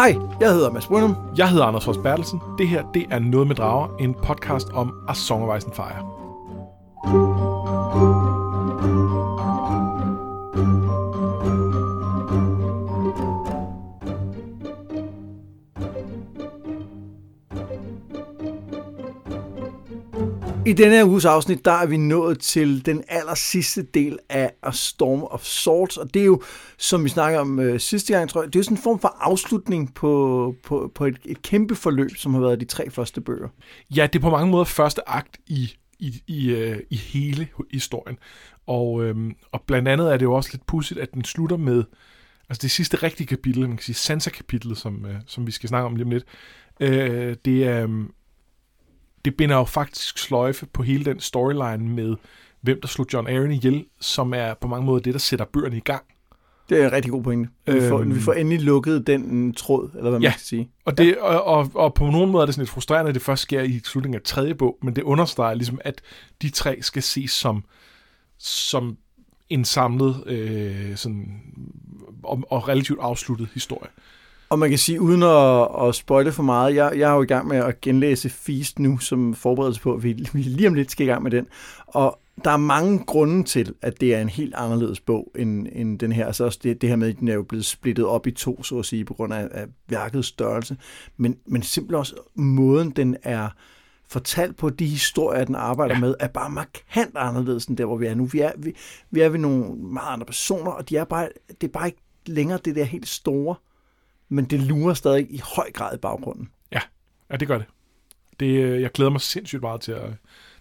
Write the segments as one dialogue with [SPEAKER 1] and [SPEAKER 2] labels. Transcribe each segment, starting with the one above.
[SPEAKER 1] Hej, jeg hedder Mads Brunum.
[SPEAKER 2] Jeg hedder Anders Fors Bertelsen. Det her, det er Noget med Drager, en podcast om A Song of Ice and Fire.
[SPEAKER 1] I denne her uges afsnit, der er vi nået til den aller sidste del af A Storm of Swords, og det er jo, som vi snakker om øh, sidste gang, tror jeg, det er jo sådan en form for afslutning på, på, på et, et kæmpe forløb, som har været de tre første bøger.
[SPEAKER 2] Ja, det er på mange måder første akt i, i, i, øh, i hele historien. Og, øhm, og blandt andet er det jo også lidt pudsigt, at den slutter med, altså det sidste rigtige kapitel, man kan sige Sansa-kapitlet, som, øh, som vi skal snakke om lige om lidt, øh, det er... Øhm, Øh, det binder jo faktisk sløjfe på hele den storyline med, hvem der slog John Arryn ihjel, som er på mange måder det, der sætter bøgerne i gang.
[SPEAKER 1] Det er en rigtig god pointe. Vi får,
[SPEAKER 2] Øhm.
[SPEAKER 1] vi får endelig lukket den mm, tråd, eller hvad man
[SPEAKER 2] Ja.
[SPEAKER 1] skal sige.
[SPEAKER 2] Og, det, og, og, og på nogen måde er det sådan lidt frustrerende, at det først sker i slutningen af tredje bog, men det understreger ligesom, at de tre skal ses som, som en samlet øh, sådan, og, og relativt afsluttet historie.
[SPEAKER 1] Og man kan sige, uden at, at spoile for meget, jeg, jeg er jo i gang med at genlæse Feast nu, som forberedelse på, at vi, vi lige om lidt skal i gang med den. Og der er mange grunde til, at det er en helt anderledes bog end, end den her. Altså også det, det her med, at den er jo blevet splittet op i to, så at sige, på grund af, af værkets størrelse. Men, men simpelthen også måden, den er fortalt på, de historier, den arbejder ja. Med, er bare markant anderledes end der, hvor vi er nu. Vi er, vi, vi er ved nogle meget andre personer, og de er bare, det er bare ikke længere det der helt store men det lurer stadig i høj grad i baggrunden.
[SPEAKER 2] Ja, det gør det. det øh, jeg glæder mig sindssygt meget til at,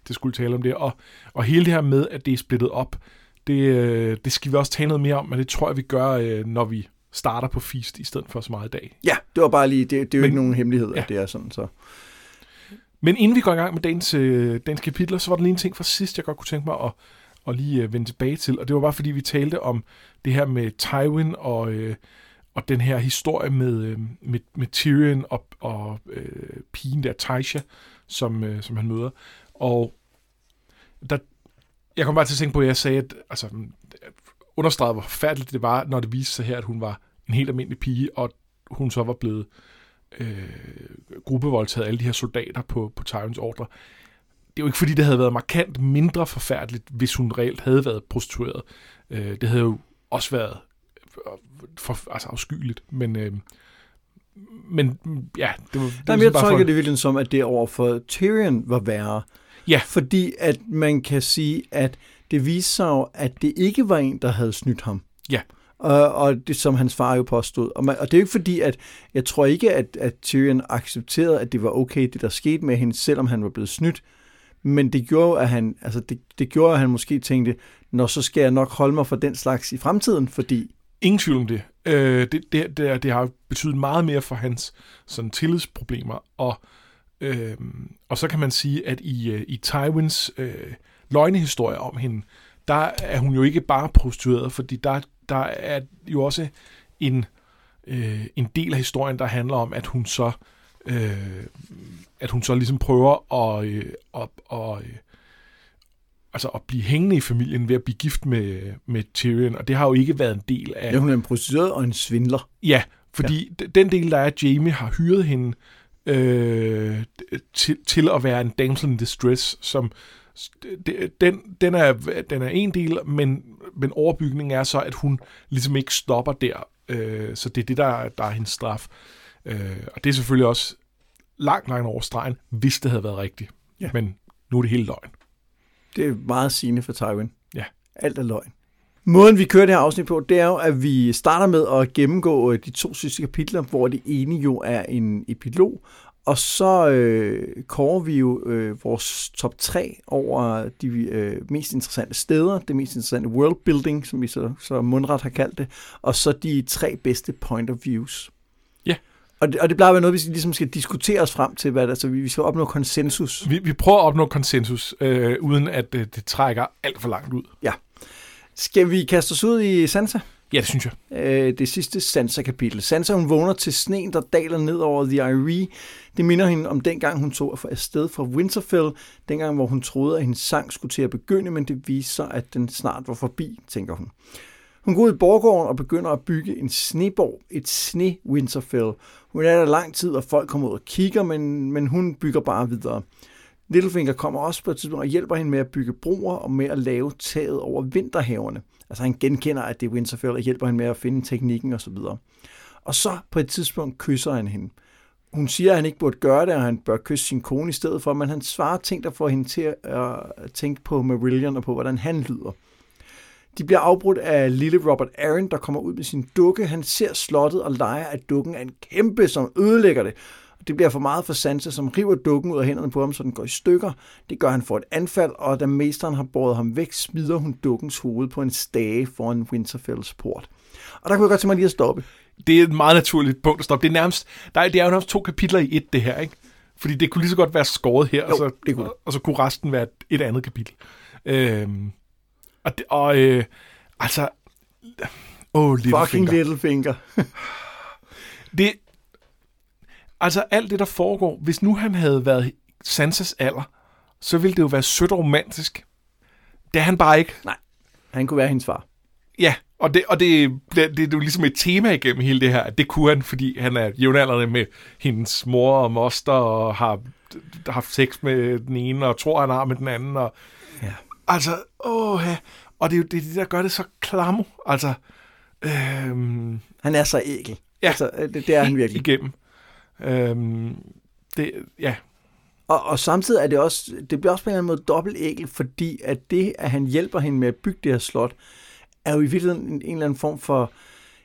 [SPEAKER 2] til at skulle tale om det. Og, og hele det her med, at det er splittet op, det, øh, det skal vi også tale noget mere om, men det tror jeg, vi gør, øh, når vi starter på Feast, i stedet for så meget i dag.
[SPEAKER 1] Ja, det var bare lige, det, det er jo
[SPEAKER 2] Men-
[SPEAKER 1] ikke nogen hemmelighed,
[SPEAKER 2] ja.
[SPEAKER 1] at det er sådan, så.
[SPEAKER 2] Men inden vi går i gang med dagens, øh, dagens kapitler, så var der lige en ting fra sidst, jeg godt kunne tænke mig at, at lige øh, vende tilbage til. Og det var bare fordi, vi talte om det her med Tywin og, øh, og den her historie med, øh, med, med Tyrion og, og øh, pigen der, Taisha, som, øh, som han møder. Og der, jeg kom bare til at tænke på, at jeg sagde, at altså, øh, understregede, hvor forfærdeligt det var, når det viste sig her, at hun var en helt almindelig pige, og hun så var blevet øh, gruppevoldtaget af alle de her soldater på, på Tyrons ordre. Det er jo ikke fordi, det havde været markant mindre forfærdeligt, hvis hun reelt havde været prostitueret. Øh, det havde jo også været for, altså afskyeligt, men, øh, men ja, det var, det var
[SPEAKER 1] Nej, men jeg
[SPEAKER 2] bare for-
[SPEAKER 1] tolker det virkelig som, at det over for Tyrion var værre.
[SPEAKER 2] Ja.
[SPEAKER 1] Fordi at man kan sige, at det viser sig jo, at det ikke var en, der havde snydt ham.
[SPEAKER 2] Ja.
[SPEAKER 1] Og, og det som hans far jo påstod. Og, man, og det er jo ikke fordi, at jeg tror ikke, at, at Tyrion accepterede, at det var okay, det der skete med hende, selvom han var blevet snydt. Men det gjorde jo, at han, altså det, det gjorde, at han måske tænkte, når så skal jeg nok holde mig for den slags i fremtiden, fordi
[SPEAKER 2] Ingen tvivl om det. Øh, det, det, det, det har betydet meget mere for hans sådan, tillidsproblemer. Og, øh, og så kan man sige, at i, øh, i Tywins øh, løgnehistorie om hende, der er hun jo ikke bare prostitueret, fordi der, der er jo også en, øh, en del af historien, der handler om, at hun så øh, at hun så ligesom prøver at, øh, at, at, øh, altså at blive hængende i familien ved at blive gift med, med Tyrion, og det har jo ikke været en del af...
[SPEAKER 1] ja, hun er en prostitueret og en svindler.
[SPEAKER 2] Ja, fordi ja. den del, der er, at Jamie har hyret hende øh, til, til at være en damsel in distress, som den, den, er, den er en del, men, men overbygningen er så, at hun ligesom ikke stopper der. Øh, så det er det, der, er- der er hendes straf. Øh, og det er selvfølgelig også langt, langt over stregen, hvis det havde været rigtigt.
[SPEAKER 1] Ja.
[SPEAKER 2] Men nu er det helt løgn.
[SPEAKER 1] Det er meget sigende for Tywin.
[SPEAKER 2] Ja.
[SPEAKER 1] Alt er løgn. Måden, vi kører det her afsnit på, det er jo, at vi starter med at gennemgå øh, de to sidste kapitler, hvor det ene jo er en epilog, og så øh, kårer vi jo øh, vores top 3 over de øh, mest interessante steder, det mest interessante worldbuilding, som vi så, så mundret har kaldt det, og så de tre bedste point of views.
[SPEAKER 2] Ja.
[SPEAKER 1] Og det, og det plejer at være noget, vi ligesom skal diskutere os frem til, hvad det, altså vi, vi skal opnå konsensus.
[SPEAKER 2] Vi, vi prøver at opnå konsensus, øh, uden at øh, det trækker alt for langt ud.
[SPEAKER 1] Skal vi kaste os ud i Sansa?
[SPEAKER 2] Ja, det synes jeg.
[SPEAKER 1] øh, det sidste Sansa-kapitel. Sansa, hun vågner til sneen, der daler ned over The Eyrie. Det minder hende om dengang, hun tog afsted fra Winterfell. Dengang, hvor hun troede, at hendes sang skulle til at begynde, men det viste sig, at den snart var forbi, tænker hun. Hun går ud i borgården og begynder at bygge en sneborg, et sne-Winterfell. Hun er der lang tid, og folk kommer ud og kigger, men, men hun bygger bare videre. Littlefinger kommer også på et tidspunkt og hjælper hende med at bygge broer og med at lave taget over vinterhaverne. Altså han genkender, at det er Winterfell og hjælper hende med at finde teknikken osv. Og så på et tidspunkt kysser han hende. Hun siger, at han ikke burde gøre det, og han bør kysse sin kone i stedet for, men han svarer ting, der får hende til at tænke på Marillion og på, hvordan han lyder. De bliver afbrudt af lille Robert Aaron, der kommer ud med sin dukke. Han ser slottet og leger, at dukken er en kæmpe, som ødelægger det. Det bliver for meget for Sansa, som river dukken ud af hænderne på ham, så den går i stykker. Det gør han for et anfald, og da mesteren har båret ham væk, smider hun dukkens hoved på en stage foran Winterfells port. Og der kunne jeg godt tænke mig lige at stoppe.
[SPEAKER 2] Det er et meget naturligt punkt at stoppe. Det er, nærmest, der er, det er jo nærmest to kapitler i et, det her, ikke? Fordi det kunne lige så godt være skåret her, jo, og, så, det kunne. Og, og så kunne resten være et, et andet kapitel. Øhm, og, det, og øh, altså... Åh, oh,
[SPEAKER 1] Fucking Littlefinger.
[SPEAKER 2] det, altså alt det, der foregår, hvis nu han havde været Sansas alder, så ville det jo være sødt og romantisk. Det er han bare ikke.
[SPEAKER 1] Nej, han kunne være hendes far.
[SPEAKER 2] Ja, og det, og det, det, det er jo ligesom et tema igennem hele det her, at det kunne han, fordi han er jævnaldrende med hendes mor og moster, og har haft sex med den ene, og tror, han har med den anden. Og, ja. Altså, åh, og det er jo det, der gør det så klamo. Altså, øhm,
[SPEAKER 1] han er så ækel. Ja, altså, det, det er han virkelig.
[SPEAKER 2] Igennem. Øhm, det, ja.
[SPEAKER 1] Og, og samtidig er det også, det bliver også på en eller anden måde dobbelt ægel, fordi at det, at han hjælper hende med at bygge det her slot, er jo i virkeligheden en, en eller anden form for,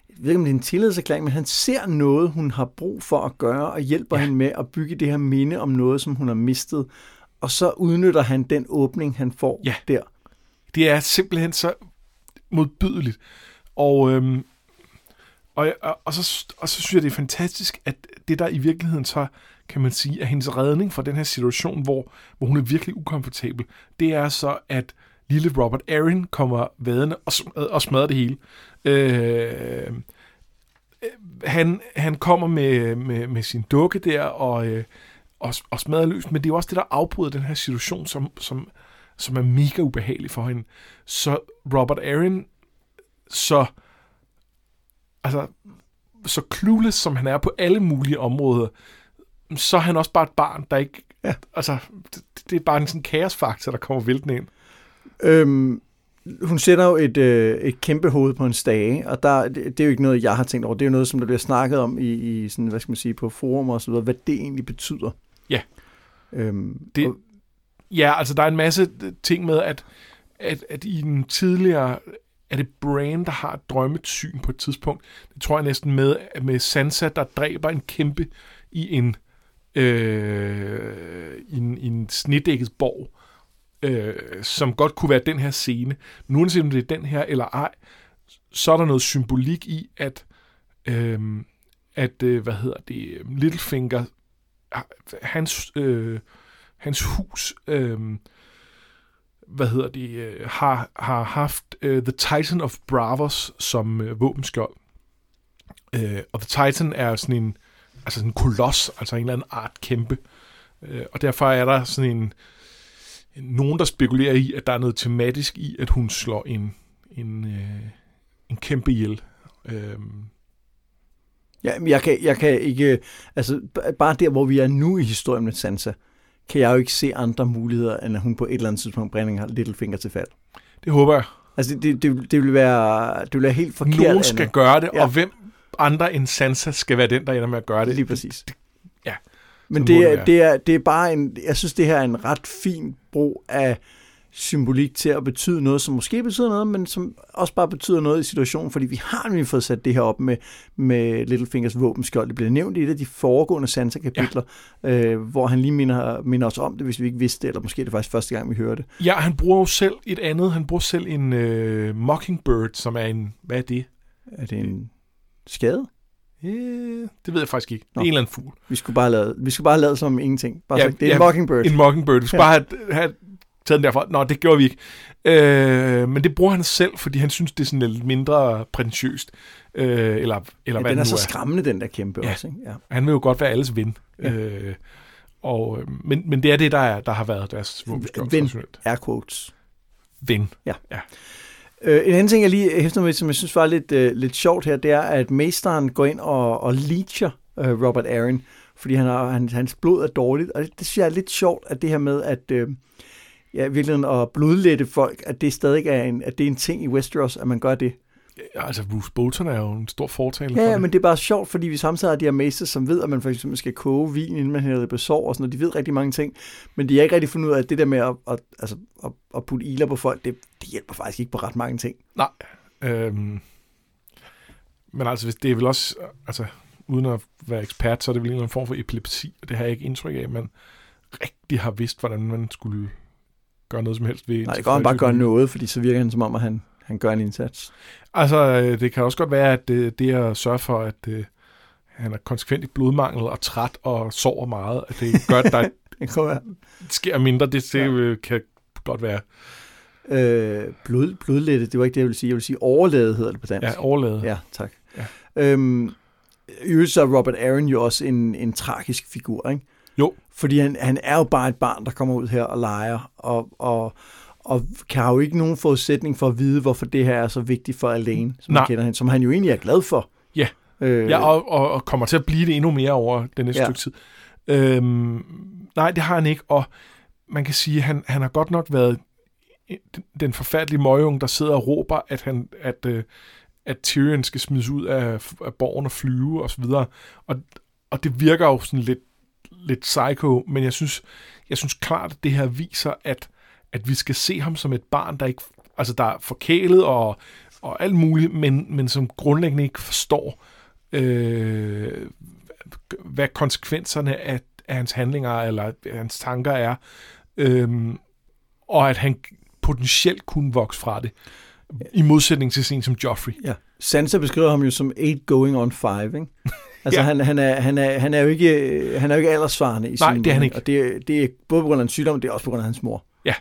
[SPEAKER 1] jeg ved ikke om det er en tillidserklæring, men han ser noget, hun har brug for at gøre, og hjælper ja. hende med at bygge det her minde om noget, som hun har mistet. Og så udnytter han den åbning, han får ja. der.
[SPEAKER 2] Det er simpelthen så modbydeligt. Og, øhm, og, og, og, så, og så synes jeg, det er fantastisk, at det der i virkeligheden så, kan man sige, er hendes redning fra den her situation, hvor, hvor hun er virkelig ukomfortabel, det er så, at lille Robert Aaron kommer vadende og, og smadrer det hele. Øh, han, han kommer med, med, med sin dukke der og, øh, og, og smadrer løs, men det er jo også det, der afbryder den her situation, som, som, som er mega ubehagelig for hende. Så Robert Aaron, så altså, så clueless som han er på alle mulige områder, så er han også bare et barn, der ikke... Ja. Altså, det, det er bare en sådan kaosfaktor, der kommer væltende ind.
[SPEAKER 1] Øhm, hun sætter jo et, øh, et kæmpe hoved på en stage, og der, det, det er jo ikke noget, jeg har tænkt over. Det er jo noget, som der bliver snakket om i, i sådan, hvad skal man sige, på forum og så videre, hvad det egentlig betyder.
[SPEAKER 2] Ja. Øhm, det, og, ja, altså der er en masse ting med, at, at, at i den tidligere er det Bran, der har et drømmet syn på et tidspunkt. Det tror jeg næsten med, med Sansa, der dræber en kæmpe i en, øh, i en, i en snedækket borg, øh, som godt kunne være den her scene. Men uanset om det er den her eller ej, så er der noget symbolik i, at, øh, at øh, hvad hedder det, Littlefinger, hans, øh, hans hus, øh, hvad hedder det, øh, har, har haft øh, The Titan of Bravos som øh, våbenskjold. Øh, og The Titan er sådan en, altså sådan en koloss, altså en eller anden art kæmpe. Øh, og derfor er der sådan en, nogen, der spekulerer i, at der er noget tematisk i, at hun slår en, en, øh, en kæmpe ihjel. Øh,
[SPEAKER 1] Ja, jeg kan, jeg kan ikke, altså bare der, hvor vi er nu i historien med Sansa, kan jeg jo ikke se andre muligheder, end at hun på et eller andet tidspunkt bringer Littlefinger til fald.
[SPEAKER 2] Det håber jeg.
[SPEAKER 1] Altså, det, det, det, vil, være, det vil være helt forkert.
[SPEAKER 2] Nogen skal Anna. gøre det, ja. og hvem andre end Sansa skal være den, der ender med at gøre det.
[SPEAKER 1] Lige præcis.
[SPEAKER 2] Det, ja.
[SPEAKER 1] Men det er, det, er, det er bare en, jeg synes, det her er en ret fin brug af symbolik til at betyde noget, som måske betyder noget, men som også bare betyder noget i situationen, fordi vi har nemlig fået sat det her op med, med Littlefingers våbenskjold. Det bliver nævnt i et af de foregående Sansa-kapitler, ja. øh, hvor han lige minder, minder os om det, hvis vi ikke vidste det, eller måske er det faktisk første gang, vi hørte det.
[SPEAKER 2] Ja, han bruger jo selv et andet, han bruger selv en uh, Mockingbird, som er en, hvad er det?
[SPEAKER 1] Er det en skade?
[SPEAKER 2] Yeah, det ved jeg faktisk ikke. Det er en eller anden fugl.
[SPEAKER 1] Vi skulle bare lade, vi skulle bare lade som ingenting. Bare ja, sagt, det er ja, en mockingbird.
[SPEAKER 2] En mockingbird. Vi skulle ja. bare have, have taget den derfra. Nå, det gjorde vi ikke. Øh, men det bruger han selv, fordi han synes, det er sådan lidt mindre prætentiøst. Øh, eller, eller ja,
[SPEAKER 1] hvad den er så er. skræmmende, den der kæmpe ja. også. Ikke? Ja.
[SPEAKER 2] Han vil jo godt være alles ven. Ja. Øh, og, øh, men, men det er det, der, er, der har været deres
[SPEAKER 1] våbenskjold. Ven, air quotes.
[SPEAKER 2] Ven.
[SPEAKER 1] Ja. ja. Øh, en anden ting, jeg lige hæfter med, som jeg synes var lidt, øh, lidt sjovt her, det er, at mesteren går ind og, og leecher øh, Robert Aaron, fordi han har, han, hans blod er dårligt. Og det, det synes jeg er lidt sjovt, at det her med, at øh, ja, virkelig at blodlette folk, at det stadig er en, at det er en ting i Westeros, at man gør det.
[SPEAKER 2] Ja, altså, Bruce Bolton er jo en stor fortaler
[SPEAKER 1] Ja,
[SPEAKER 2] for det.
[SPEAKER 1] men det er bare sjovt, fordi vi samtidig har de her masters, som ved, at man for eksempel skal koge vin, inden man hælder det på sår og sådan noget. De ved rigtig mange ting, men de har ikke rigtig fundet ud af, at det der med at, at, altså, at, at putte iler på folk, det, det hjælper faktisk ikke på ret mange ting.
[SPEAKER 2] Nej. Øhm, men altså, hvis det er vel også, altså, uden at være ekspert, så er det vel en eller anden form for epilepsi, og det har jeg ikke indtryk af, at man rigtig har vidst, hvordan man skulle gøre noget som helst ved.
[SPEAKER 1] Nej, det går han bare gøre noget, fordi så virker han som om, at han, han gør en indsats.
[SPEAKER 2] Altså, øh, det kan også godt være, at det, det at sørge for, at øh, han er konsekvent i blodmangel og træt og sover meget, at det gør, at der
[SPEAKER 1] Det
[SPEAKER 2] sker mindre, det, det
[SPEAKER 1] Ja.
[SPEAKER 2] ja. kan godt være
[SPEAKER 1] Øh, blod, blodlette, det var ikke det, jeg ville sige. Jeg vil sige overladet, hedder det på dansk.
[SPEAKER 2] ja, overladet.
[SPEAKER 1] Ja, tak.
[SPEAKER 2] Ja.
[SPEAKER 1] Øhm, i øvrigt så er Robert Aaron jo også en, en tragisk figur, ikke?
[SPEAKER 2] Jo.
[SPEAKER 1] Fordi han, han er jo bare et barn, der kommer ud her og leger, og, og, og kan jo ikke nogen forudsætning for at vide, hvorfor det her er så vigtigt for Alene, som,
[SPEAKER 2] Nej.
[SPEAKER 1] han kender hende, som han jo egentlig er glad for.
[SPEAKER 2] Ja.
[SPEAKER 1] Øh,
[SPEAKER 2] Ja, og, og, og kommer til at blive det endnu mere over den næste
[SPEAKER 1] Ja.
[SPEAKER 2] stykke tid. Øhm, nej, det har han ikke, og man kan sige, at han, han har godt nok været den- forfærdelige møgung, der sidder og råber, at, han, at, øh, at Tyrion skal smides ud af, af borgen og flyve videre. Og, og det virker jo sådan lidt, lidt psycho, men jeg synes, jeg synes klart, at det her viser, at, at vi skal se ham som et barn, der ikke altså der er forkælet og, og alt muligt, men, men som grundlæggende ikke forstår, øh, hvad konsekvenserne af, af hans handlinger eller hans tanker er, øhm, og at han potentielt kunne vokse fra det, i modsætning til sådan som Joffrey.
[SPEAKER 1] Ja. Sansa beskriver ham jo som eight going on five, ikke? Altså
[SPEAKER 2] Ja.
[SPEAKER 1] han, han, er, han, er, han er jo ikke, han er jo ikke aldersvarende i
[SPEAKER 2] Nej,
[SPEAKER 1] sin
[SPEAKER 2] det er han ikke.
[SPEAKER 1] Og det, det er både på grund af en sygdom, det er også på grund af hans mor.
[SPEAKER 2] Ja.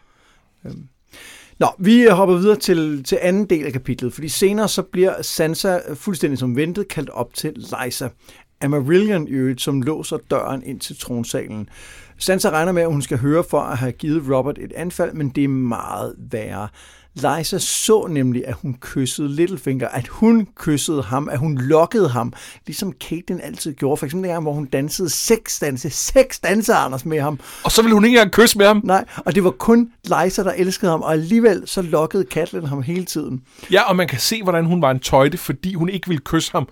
[SPEAKER 1] Øhm. Nå, vi hopper videre til, til anden del af kapitlet, fordi senere så bliver Sansa fuldstændig som ventet kaldt op til Lysa. Amarillion i øvrigt, som låser døren ind til tronsalen. Sansa regner med, at hun skal høre for at have givet Robert et anfald, men det er meget værre. Lysa så nemlig, at hun kyssede Littlefinger, at hun kyssede ham, at hun lokkede ham, ligesom Caitlyn altid gjorde. For eksempel dengang, hvor hun dansede seks danse, seks danser, Anders, med ham.
[SPEAKER 2] Og så ville hun ikke engang kysse med ham.
[SPEAKER 1] Nej, og det var kun Lysa, der elskede ham, og alligevel så lokkede Catelyn ham hele tiden.
[SPEAKER 2] Ja, og man kan se, hvordan hun var en tøjte, fordi hun ikke ville kysse ham.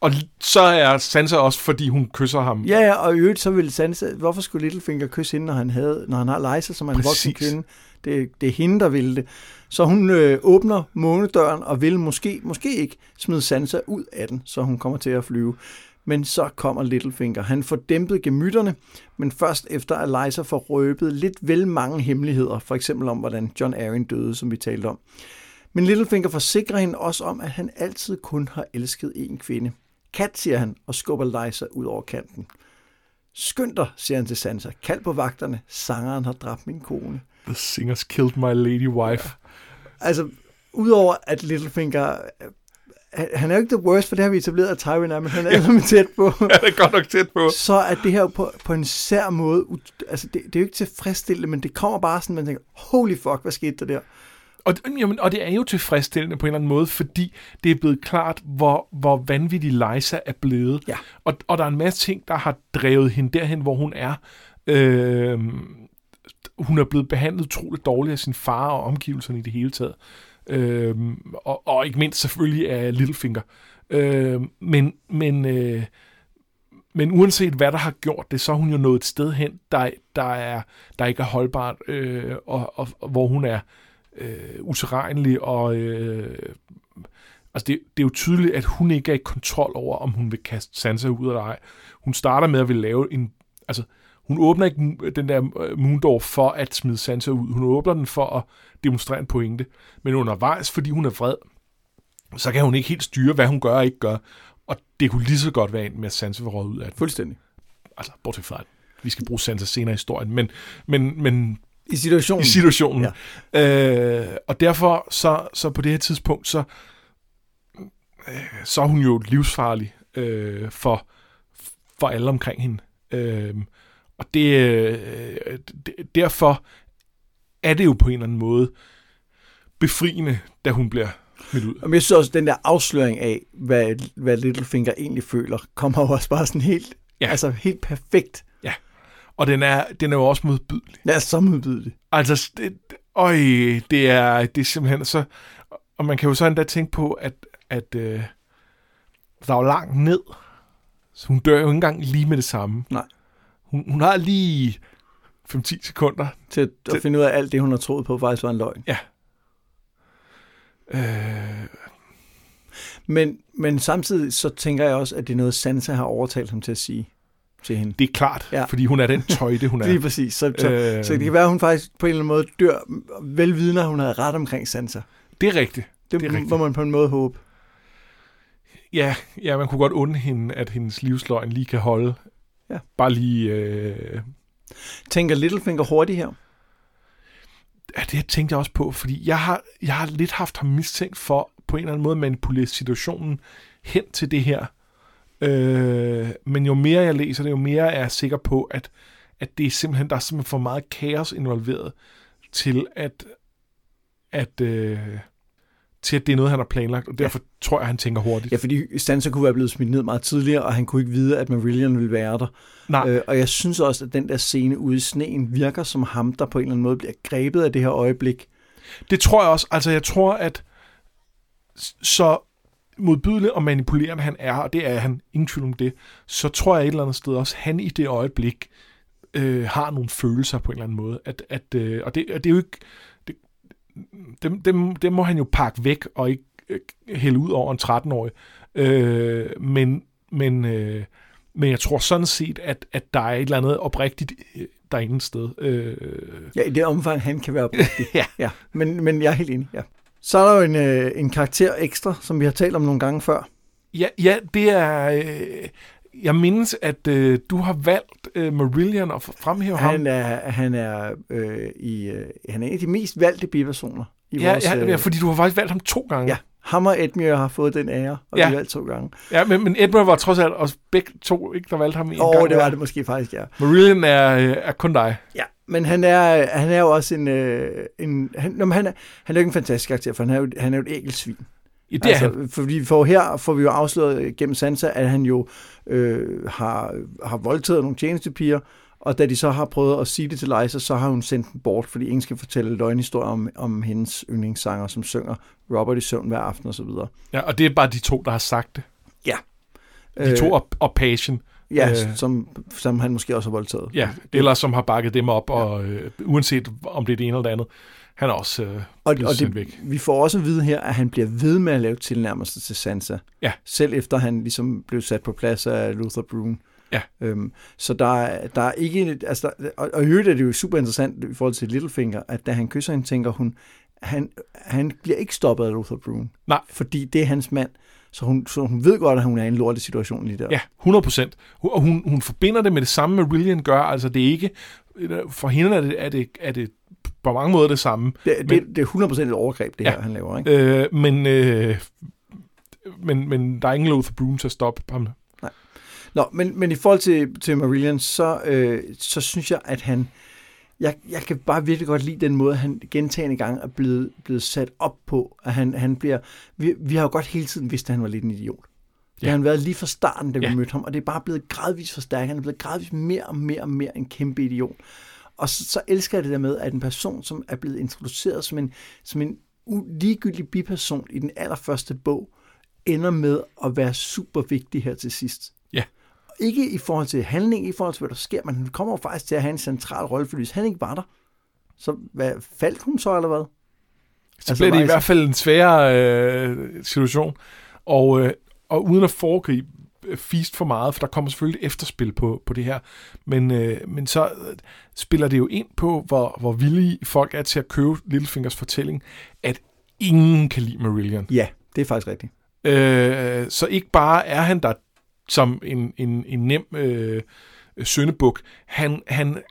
[SPEAKER 2] Og så er Sansa også, fordi hun kysser ham.
[SPEAKER 1] Ja, ja, og i øvrigt så ville Sansa, hvorfor skulle Littlefinger kysse hende, når han, havde, når han har Lysa, som en voksen kvinde? Det, det er hende, der ville det. Så hun øh, åbner månedøren og vil måske, måske ikke smide Sansa ud af den, så hun kommer til at flyve. Men så kommer Littlefinger. Han får dæmpet gemytterne, men først efter at Lysa får røbet lidt vel mange hemmeligheder, for eksempel om, hvordan John Arryn døde, som vi talte om. Men Littlefinger forsikrer hende også om, at han altid kun har elsket én kvinde. Kat, siger han, og skubber Liza ud over kanten. Skynd dig, siger han til Sansa. Kald på vagterne. Sangeren har dræbt min kone.
[SPEAKER 2] The singers killed my lady wife.
[SPEAKER 1] Altså, udover at Littlefinger... øh, han- er jo ikke the worst, for det har vi etableret, at Tywin er, men han er ja. tæt på.
[SPEAKER 2] Ja, det er godt nok tæt på.
[SPEAKER 1] Så er det her jo på, på en sær måde... Altså, det, det er jo ikke tilfredsstillende, men det kommer bare sådan, man tænker, holy fuck, hvad skete der der?
[SPEAKER 2] Og, jamen, og det er jo tilfredsstillende på en eller anden måde, fordi det er blevet klart, hvor, hvor vanvittig Lysa er blevet.
[SPEAKER 1] Ja.
[SPEAKER 2] Og, og der er en masse ting, der har drevet hende derhen, hvor hun er. Øhm, hun er blevet behandlet utroligt dårligt af sin far og omgivelserne i det hele taget. Øhm, og, og ikke mindst selvfølgelig af Littlefinger. Øhm, men, men, øh, men uanset hvad der har gjort det, så er hun jo nået et sted hen, der, der, er, der ikke er holdbart, øh, og, og, og hvor hun er øh, utilregnelig, og øh, altså det, det er jo tydeligt, at hun ikke er i kontrol over, om hun vil kaste Sansa ud eller ej. Hun starter med at vil lave en, altså hun åbner ikke den der øh, Moondor for at smide Sansa ud. Hun åbner den for at demonstrere en pointe. Men undervejs, fordi hun er vred, så kan hun ikke helt styre, hvad hun gør og ikke gør. Og det kunne lige så godt være en med, at Sansa råde ud af den.
[SPEAKER 1] Fuldstændig.
[SPEAKER 2] Altså, bortset fra, at vi skal bruge Sansa senere i historien. Men, men, men
[SPEAKER 1] I situationen.
[SPEAKER 2] i situationen. Ja. Øh, og derfor så, så på det her tidspunkt, så, øh, så er hun jo livsfarlig øh, for, for alle omkring hende. Øh, og det, øh, derfor er det jo på en eller anden måde befriende, da hun bliver smidt ud.
[SPEAKER 1] Og jeg synes også, at den der afsløring af, hvad, hvad Littlefinger egentlig føler, kommer jo også bare sådan helt,
[SPEAKER 2] Ja.
[SPEAKER 1] ja. altså helt perfekt.
[SPEAKER 2] Og den er, den er jo også modbydelig.
[SPEAKER 1] Det er så modbydeligt.
[SPEAKER 2] Altså, det, øj, det er, det er simpelthen så... Og man kan jo så endda tænke på, at, at øh, der er jo langt ned. Så hun dør jo ikke engang lige med det samme.
[SPEAKER 1] Nej.
[SPEAKER 2] Hun, hun har lige 5-10 sekunder.
[SPEAKER 1] Til at,
[SPEAKER 2] Det-
[SPEAKER 1] at finde ud af, at alt det, hun har troet på, faktisk var en løgn.
[SPEAKER 2] Øh,
[SPEAKER 1] Men, men samtidig så tænker jeg også, at det er noget, Sansa har overtalt ham til at sige til hende.
[SPEAKER 2] det er klart, ja.
[SPEAKER 1] Ja.
[SPEAKER 2] fordi hun er den tøjte, hun er.
[SPEAKER 1] Lige præcis. Så, så,
[SPEAKER 2] Øh,
[SPEAKER 1] så det kan være, at hun faktisk på en eller anden måde dør, velvidende, at hun havde ret omkring Sansa.
[SPEAKER 2] det er rigtigt.
[SPEAKER 1] Det,
[SPEAKER 2] Det er rigtigt.
[SPEAKER 1] må man på en måde håbe.
[SPEAKER 2] Ja, ja, man kunne godt undre hende, at hendes livsløgn lige kan holde.
[SPEAKER 1] Ja.
[SPEAKER 2] Bare lige... Øh,
[SPEAKER 1] Tænker Littlefinger hurtigt her?
[SPEAKER 2] Ja, det tænkte jeg også på, fordi jeg har, jeg har lidt haft ham mistænkt for på en eller anden måde at manipulere situationen hen til det her. Øh, men jo mere jeg læser det, jo mere er jeg sikker på, at, at det er simpelthen, der er simpelthen for meget kaos involveret til at, at, øh, til at det er noget, han har planlagt, og derfor ja. tror jeg, han tænker hurtigt.
[SPEAKER 1] Ja, fordi Sansa kunne være blevet smidt ned meget tidligere, og han kunne ikke vide, at Marillion ville være der.
[SPEAKER 2] Nej,
[SPEAKER 1] Øh, og jeg synes også, at den der scene ude i sneen virker som ham, der på en eller anden måde bliver grebet af det her øjeblik.
[SPEAKER 2] Det tror jeg også. Altså, jeg tror, at så modbydelig og manipulerende han er, og det er han, ingen tvivl om det, så tror jeg et eller andet sted også, han i det øjeblik øh, har nogle følelser på en eller anden måde. At, at, øh, og, det, og det er jo ikke... Det, dem, dem, dem må han jo pakke væk og ikke øh, hælde ud over en 13-årig. Øh, men, men, øh, men jeg tror sådan set, at, at der er et eller andet oprigtigt øh, derinde et sted. Øh,
[SPEAKER 1] Ja, i det omfang, han kan være oprigtig.
[SPEAKER 2] ja.
[SPEAKER 1] ja, men, men jeg er helt enig, ja. Så er der jo en, øh, en karakter ekstra, som vi har talt om nogle gange før.
[SPEAKER 2] Ja, ja det er... Øh, jeg mindes, at øh, du har valgt øh, Marillion og fremhæve ham.
[SPEAKER 1] Han er, han er, øh, i, øh, han er en af de mest valgte bipersoner i
[SPEAKER 2] Ja,
[SPEAKER 1] vores...
[SPEAKER 2] ja,
[SPEAKER 1] øh,
[SPEAKER 2] ja, fordi du har faktisk valgt ham to gange.
[SPEAKER 1] ja, ham og Edmure har fået den ære, og
[SPEAKER 2] Ja.
[SPEAKER 1] vi har valgt to gange.
[SPEAKER 2] ja men, men Edmund var trods alt også begge to, ikke, der valgte ham en
[SPEAKER 1] Og
[SPEAKER 2] gang.
[SPEAKER 1] det var det måske faktisk, ja.
[SPEAKER 2] Marillion er, øh, er kun dig.
[SPEAKER 1] Ja, men han er, han er jo også en... Øh, en han, nå, men han, er, han er jo ikke en fantastisk karakter, for han er jo, han er jo et ægelsvin.
[SPEAKER 2] Ja, det altså, er han.
[SPEAKER 1] Fordi får her får vi jo afsløret gennem Sansa, at han jo øh, har, har voldtaget nogle tjenestepiger, og da de så har prøvet at sige det til Lysa, så har hun sendt dem bort, fordi ingen skal fortælle løgnhistorier om, om hendes yndlingssanger, som synger Robert i søvn hver aften osv.
[SPEAKER 2] Ja, og det er bare de to, der har sagt det. De
[SPEAKER 1] Øh,
[SPEAKER 2] to og, og Passion.
[SPEAKER 1] Ja,
[SPEAKER 2] øh,
[SPEAKER 1] som, som han måske også har voldtaget.
[SPEAKER 2] Ja, eller som har bakket dem op, og øh, uanset om det er det ene eller det andet, han er også øh,
[SPEAKER 1] Og, og det,
[SPEAKER 2] væk.
[SPEAKER 1] vi får også at vide her, at han bliver ved med at lave tilnærmelser til Sansa.
[SPEAKER 2] Ja.
[SPEAKER 1] Selv efter han ligesom blev sat på plads af Luther Brune.
[SPEAKER 2] Ja.
[SPEAKER 1] Øhm, så der, er- der er ikke... Altså der, og, og i øvrigt er det jo super interessant i forhold til Littlefinger, at da han kysser hende, tænker hun, han, han bliver ikke stoppet af Luther Brune.
[SPEAKER 2] Nej.
[SPEAKER 1] Fordi det er hans mand. Så hun, så hun ved godt, at hun er i en lortet situation lige der.
[SPEAKER 2] Ja, 100 procent. Og hun, hun forbinder det med det samme, med Marillion gør. Altså, det er ikke... For hende er det, er det, er det på mange måder det samme.
[SPEAKER 1] Det, det, det er 100% et overgreb, det
[SPEAKER 2] Ja.
[SPEAKER 1] her, han laver. Ikke?
[SPEAKER 2] Øh, men, øh, men, men der er ingen Luther Broom til at stoppe ham.
[SPEAKER 1] Nå, men, men i forhold til, til Marillion, så, øh, så synes jeg, at han... Jeg, jeg kan bare virkelig godt lide den måde, han gentagende gange er blevet, blevet sat op på. At han, han bliver, vi, vi har jo godt hele tiden vidst, at han var lidt en idiot. Det
[SPEAKER 2] Ja.
[SPEAKER 1] har han været lige fra starten, da vi
[SPEAKER 2] Ja.
[SPEAKER 1] mødte ham, og det er bare blevet gradvist forstærket. Han er blevet gradvist mere og mere og mere en kæmpe idiot. Og så, så elsker jeg det der med, at en person, som er blevet introduceret som en, som en ligegyldig biperson i den allerførste bog, ender med at være super vigtig her til sidst.
[SPEAKER 2] Ja.
[SPEAKER 1] Ikke i forhold til handling, i forhold til, hvad der sker, men han kommer jo faktisk til at have en central rolle, for hvis han ikke var der, så hvad, faldt hun så, eller hvad?
[SPEAKER 2] Så
[SPEAKER 1] Altså,
[SPEAKER 2] bliver det i hvert fald en sværere øh, situation. Og, øh, og uden at foregribe Feast for meget, for der kommer selvfølgelig et efterspil på, på det her. Men, øh, men så øh, spiller det jo ind på, hvor, hvor villige folk er til at købe Littlefingers fortælling, at ingen kan lide Marillion.
[SPEAKER 1] Ja, det er faktisk rigtigt.
[SPEAKER 2] Øh, så ikke bare er han der som en, en, en nem øh, søndebuk, han, han,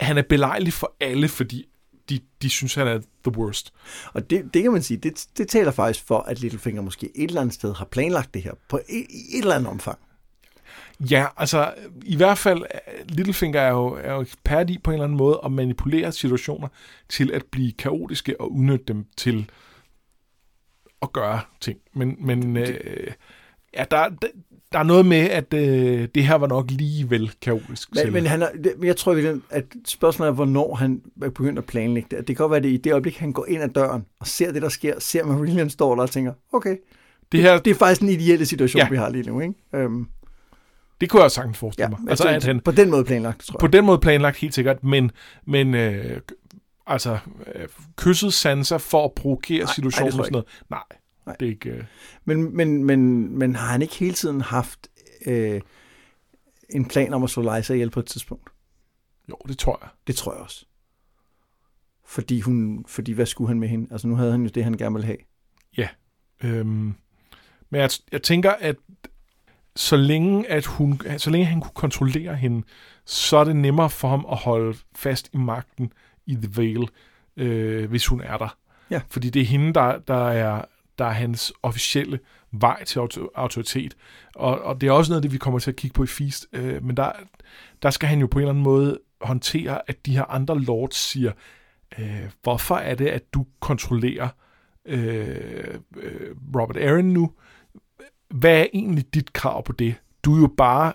[SPEAKER 2] han er belejlig for alle, fordi de, de synes, han er the worst.
[SPEAKER 1] Og det, det kan man sige, det, det taler faktisk for, at Littlefinger måske et eller andet sted har planlagt det her, på et, et eller andet omfang.
[SPEAKER 2] Ja, altså i hvert fald, Littlefinger er jo, er jo ekspert i på en eller anden måde at manipulere situationer til at blive kaotiske og udnytte dem til at gøre ting. Men, men øh, ja, der, der, er noget med, at øh, det her var nok lige vel kaotisk.
[SPEAKER 1] Men, men han er, det, jeg tror, at spørgsmålet er, hvornår han er begyndt at planlægge det. Det kan godt være, at det i det øjeblik, han går ind ad døren og ser det, der sker, ser Marillion står der og tænker, okay, det, her, det, det er faktisk en ideelle situation, ja. vi har lige nu. Ikke? Um,
[SPEAKER 2] det kunne jeg sagtens forestille ja, mig.
[SPEAKER 1] Altså, altså, at han, på den måde planlagt, tror jeg.
[SPEAKER 2] På den måde planlagt, helt sikkert. Men, men øh, altså, øh, kysset Sansa for at provokere nej, situationen nej, og sådan noget. Nej, nej. det er ikke... Øh...
[SPEAKER 1] Men, men, men, men har han ikke hele tiden haft øh, en plan om at slå Lysa ihjel på et tidspunkt?
[SPEAKER 2] Jo, det tror jeg.
[SPEAKER 1] Det tror jeg også. Fordi, hun, fordi hvad skulle han med hende? Altså nu havde han jo det, han gerne ville have.
[SPEAKER 2] Ja. Øhm, men jeg, jeg tænker, at så længe, at hun, så længe han kunne kontrollere hende, så er det nemmere for ham at holde fast i magten i The Vale, øh, hvis hun er der.
[SPEAKER 1] Ja.
[SPEAKER 2] Fordi det er hende, der, der, er, der er hans officielle vej til autoritet. Og, og det er også noget af det, vi kommer til at kigge på i Feast. Øh, men der, der skal han jo på en eller anden måde håndtere, at de her andre lords siger, øh, hvorfor er det, at du kontrollerer øh, øh Robert Aaron nu? hvad er egentlig dit krav på det? Du er jo bare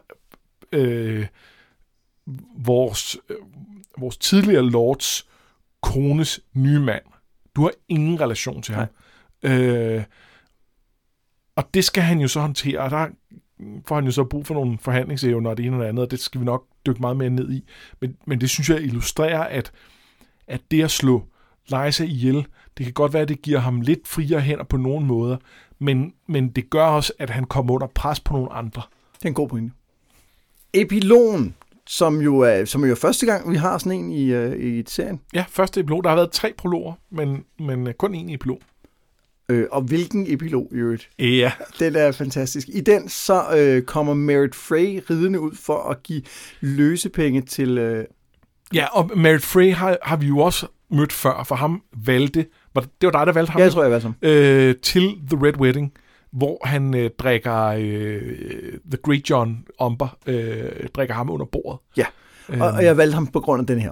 [SPEAKER 2] øh, vores, øh, vores tidligere lords kones nye mand. Du har ingen relation til ham. Øh, og det skal han jo så håndtere, og der får han jo så brug for nogle forhandlingsevner og det ene og det andet, og det skal vi nok dykke meget mere ned i. Men, men det synes jeg illustrerer, at, at det at slå Leisa ihjel, det kan godt være, at det giver ham lidt friere hænder på nogle måder, men, men det gør også, at han kommer under pres på nogle andre.
[SPEAKER 1] Det er en god pointe. Epilogen, som jo er, som er jo første gang, vi har sådan en i, uh, i serien.
[SPEAKER 2] Ja, første epilog. Der har været tre prologer, men, men øh, kun én epilog.
[SPEAKER 1] Øh, og hvilken epilog i øvrigt.
[SPEAKER 2] Ja.
[SPEAKER 1] Den er fantastisk. I den så øh, kommer Merit Frey ridende ud for at give løsepenge til... Øh...
[SPEAKER 2] Ja, og Merit Frey har, har vi jo også mødt før, for ham valgte var det, det var dig, der valgte ham?
[SPEAKER 1] Ja, jeg tror, jeg valgte ham.
[SPEAKER 2] Øh, til The Red Wedding, hvor han øh, drikker øh, The Great John Umber, øh, drikker ham under bordet.
[SPEAKER 1] Ja, og, og jeg valgte ham på grund af den her.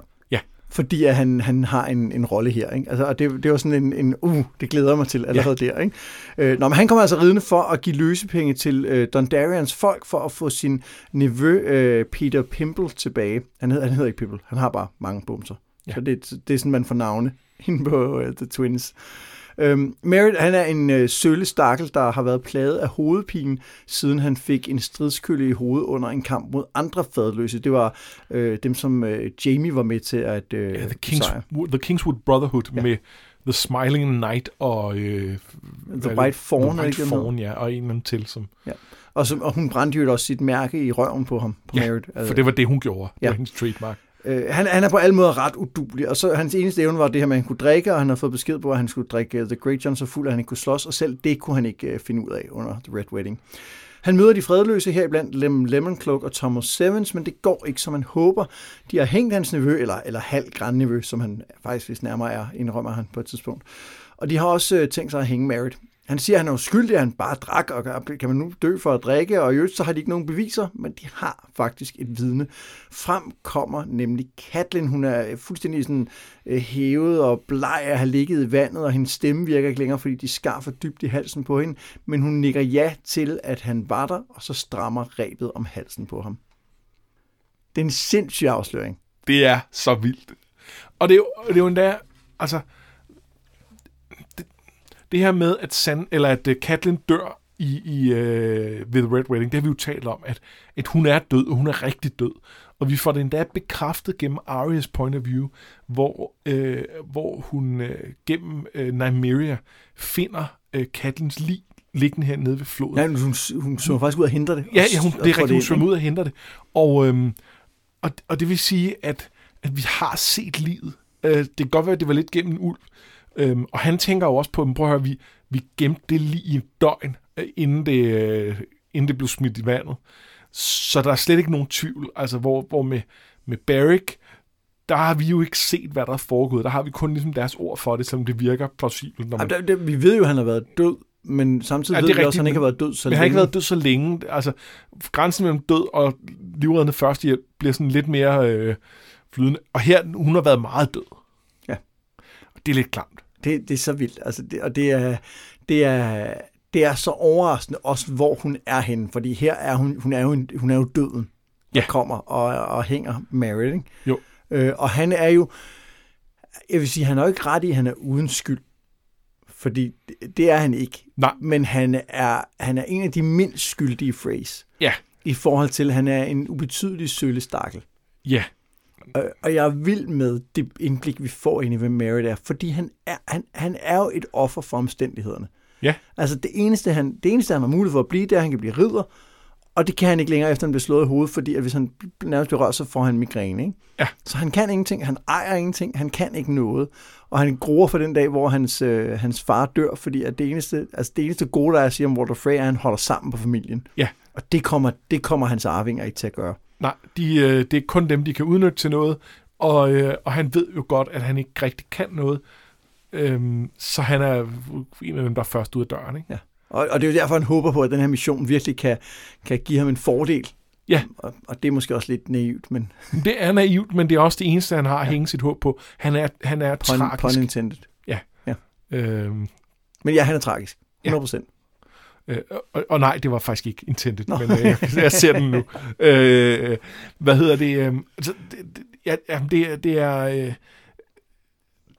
[SPEAKER 1] Fordi at han, han har en, en rolle her. Ikke? Altså, og det, det var sådan en, en, uh, det glæder mig til allerede ja. der. Ikke? Øh, nå, men han kommer altså ridende for at give løsepenge til øh, Dondarians folk for at få sin nevø øh, Peter Pimple tilbage. Han hedder, han hedder ikke Pimple, han har bare mange bumser. Ja. Så det, det er sådan, man får navne inde på uh, The Twins. Øhm, Merritt, han er en øh, sølle stakkel, der har været plaget af hovedpine, siden han fik en stridskølle i hovedet under en kamp mod andre fadløse. Det var øh, dem, som øh, Jamie var med til at øh, yeah,
[SPEAKER 2] the, Kings, the Kingswood Brotherhood ja. med The Smiling Knight og... Øh,
[SPEAKER 1] The White Fawn.
[SPEAKER 2] The White Fawn, ja, og en anden til. Som...
[SPEAKER 1] Ja. Og, som, og hun brændte jo også sit mærke i røven på ham, på
[SPEAKER 2] ja, Merritt. for det var det, hun gjorde. Det ja. var hendes trademark.
[SPEAKER 1] Øh, han, han er på alle måder ret udulig, og så hans eneste evne var det her med, at han kunne drikke, og han har fået besked på, at han skulle drikke øh, The Great John så fuld, at han ikke kunne slås, og selv det kunne han ikke øh, finde ud af under The Red Wedding. Han møder de fredløse her blandt Lem Lemon Cloak og Thomas Sevens, men det går ikke, som han håber. De har hængt hans nevø, eller, eller halv grandnevø, som han faktisk hvis nærmere er, indrømmer han på et tidspunkt. Og de har også øh, tænkt sig at hænge Merritt. Han siger, at han er uskyldig, at han bare drak, og kan man nu dø for at drikke, og i øvrigt så har de ikke nogen beviser, men de har faktisk et vidne. Frem kommer nemlig Katlin, hun er fuldstændig sådan øh, hævet og bleg at have ligget i vandet, og hendes stemme virker ikke længere, fordi de skar for dybt i halsen på hende, men hun nikker ja til, at han var der, og så strammer rebet om halsen på ham. Det er en sindssyg afsløring.
[SPEAKER 2] Det er så vildt. Og det er jo, det er jo endda, altså, det her med, at, San, eller at uh, Catelyn dør i, i uh, ved Red Wedding, det har vi jo talt om, at, at hun er død, og hun er rigtig død. Og vi får det endda bekræftet gennem Arias point of view, hvor, uh, hvor hun uh, gennem uh, Nymeria finder uh, Catelyns lig liggende her nede ved floden.
[SPEAKER 1] Ja, hun, hun svømmer faktisk ud og henter det.
[SPEAKER 2] Ja, ja hun, det er rigtigt, hun svømmer ud og henter det. Og, øhm, og, og det vil sige, at, at vi har set livet. Uh, det kan godt være, at det var lidt gennem en ulv, Øhm, og han tænker jo også på, prøv at høre, vi, vi gemte det lige i en døgn, øh, inden det, øh, inden det blev smidt i vandet. Så der er slet ikke nogen tvivl. Altså, hvor, hvor med, med Barrick, der har vi jo ikke set, hvad der er foregået. Der har vi kun ligesom deres ord for det, selvom det virker plausibelt. Når man...
[SPEAKER 1] Jamen, det, det, vi ved jo, at han har været død, men samtidig ja, ved vi rigtigt, også, at han ikke har været død så
[SPEAKER 2] men længe. Han har ikke været død så længe. Altså, grænsen mellem død og livreddende førstehjælp bliver sådan lidt mere øh, flydende. Og her, hun har været meget død. Det er lidt klamt.
[SPEAKER 1] Det, det er så vildt. Altså, det, og det er, det er, det er så overraskende også, hvor hun er henne. Fordi her er hun, hun er jo, en, hun er jo døden, der
[SPEAKER 2] Ja.
[SPEAKER 1] kommer og, og hænger Mary, ikke?
[SPEAKER 2] Jo.
[SPEAKER 1] Øh, og han er jo, jeg vil sige, han er jo ikke ret i, at han er uden skyld. Fordi det, det er han ikke.
[SPEAKER 2] Nej.
[SPEAKER 1] Men han er, han er en af de mindst skyldige phrase.
[SPEAKER 2] Ja.
[SPEAKER 1] I forhold til, at han er en ubetydelig sølestakkel.
[SPEAKER 2] Ja,
[SPEAKER 1] Og, og jeg er vild med det indblik, vi får ind i, hvem Mary er, fordi han er, han, han er jo et offer for omstændighederne.
[SPEAKER 2] Ja.
[SPEAKER 1] Altså det eneste, han, det eneste, han har mulighed for at blive, det er, at han kan blive ridder, og det kan han ikke længere, efter han bliver slået i hovedet, fordi at hvis han nærmest bliver rørt, så får han migræne. Ikke?
[SPEAKER 2] Ja.
[SPEAKER 1] Så han kan ingenting, han ejer ingenting, han kan ikke noget. Og han gruer for den dag, hvor hans, øh, hans far dør, fordi at det eneste, altså det eneste gode, der er at sige om Walter Frey, er, at han holder sammen på familien.
[SPEAKER 2] Ja.
[SPEAKER 1] Og det kommer, det kommer hans arvinger ikke til at gøre.
[SPEAKER 2] Nej, de, øh, det er kun dem, de kan udnytte til noget, og, øh, og han ved jo godt, at han ikke rigtig kan noget, øhm, så han er en af dem, der er først ud af døren. Ikke?
[SPEAKER 1] Og, og det er jo derfor, han håber på, at den her mission virkelig kan, kan give ham en fordel.
[SPEAKER 2] Ja.
[SPEAKER 1] Og, og det er måske også lidt naivt, men
[SPEAKER 2] Det er naivt, men det er også det eneste, han har at hænge sit håb på. Han er, han er
[SPEAKER 1] pun,
[SPEAKER 2] tragisk.
[SPEAKER 1] pun intended.
[SPEAKER 2] Øhm,
[SPEAKER 1] Men ja, han er tragisk.
[SPEAKER 2] Ja.
[SPEAKER 1] 100 procent.
[SPEAKER 2] Øh, og, og nej, det var faktisk ikke intended,
[SPEAKER 1] Nå.
[SPEAKER 2] men øh, jeg, jeg ser den nu. Øh, hvad hedder det? Øh, altså, det, det, ja, det, er- det er... Øh,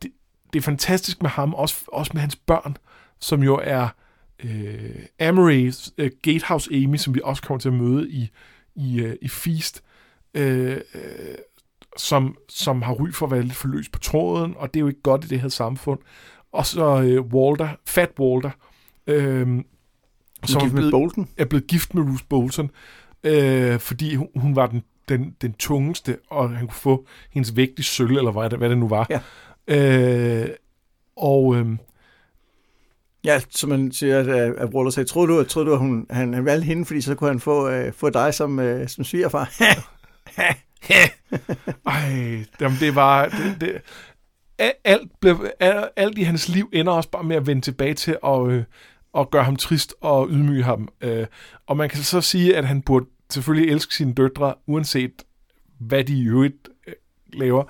[SPEAKER 2] det, det er fantastisk med ham, også, også med hans børn, som jo er øh, Amory, øh, Gatehouse Amy, som vi også kommer til at møde i, i, øh, i Feast, øh, øh, som, som har ry for at være lidt for løs på tråden, og det er jo ikke godt i det her samfund. Og så øh, Walter, Fat Walter, øh,
[SPEAKER 1] Som
[SPEAKER 2] er
[SPEAKER 1] med
[SPEAKER 2] blevet,
[SPEAKER 1] Bolton.
[SPEAKER 2] er blevet gift med Ruth Bolton, øh, fordi hun, hun var den, den, den tungeste, og han kunne få hendes vægt i sølv, eller hvad det, hvad det nu var.
[SPEAKER 1] Ja.
[SPEAKER 2] Øh, og øh,
[SPEAKER 1] Ja, som man siger, at, at Waller sagde, troede du, troede du at hun, han, han valgte hende, fordi så kunne han få, øh, få dig som, øh, som svigerfar?
[SPEAKER 2] ej, jamen, det var... Det, det, alt, blev, alt i hans liv ender også bare med at vende tilbage til at, øh, at gøre ham trist og ydmyge ham. Øh, og man kan så sige, at han burde selvfølgelig elske sine døtre, uanset hvad de i øvrigt øh, laver.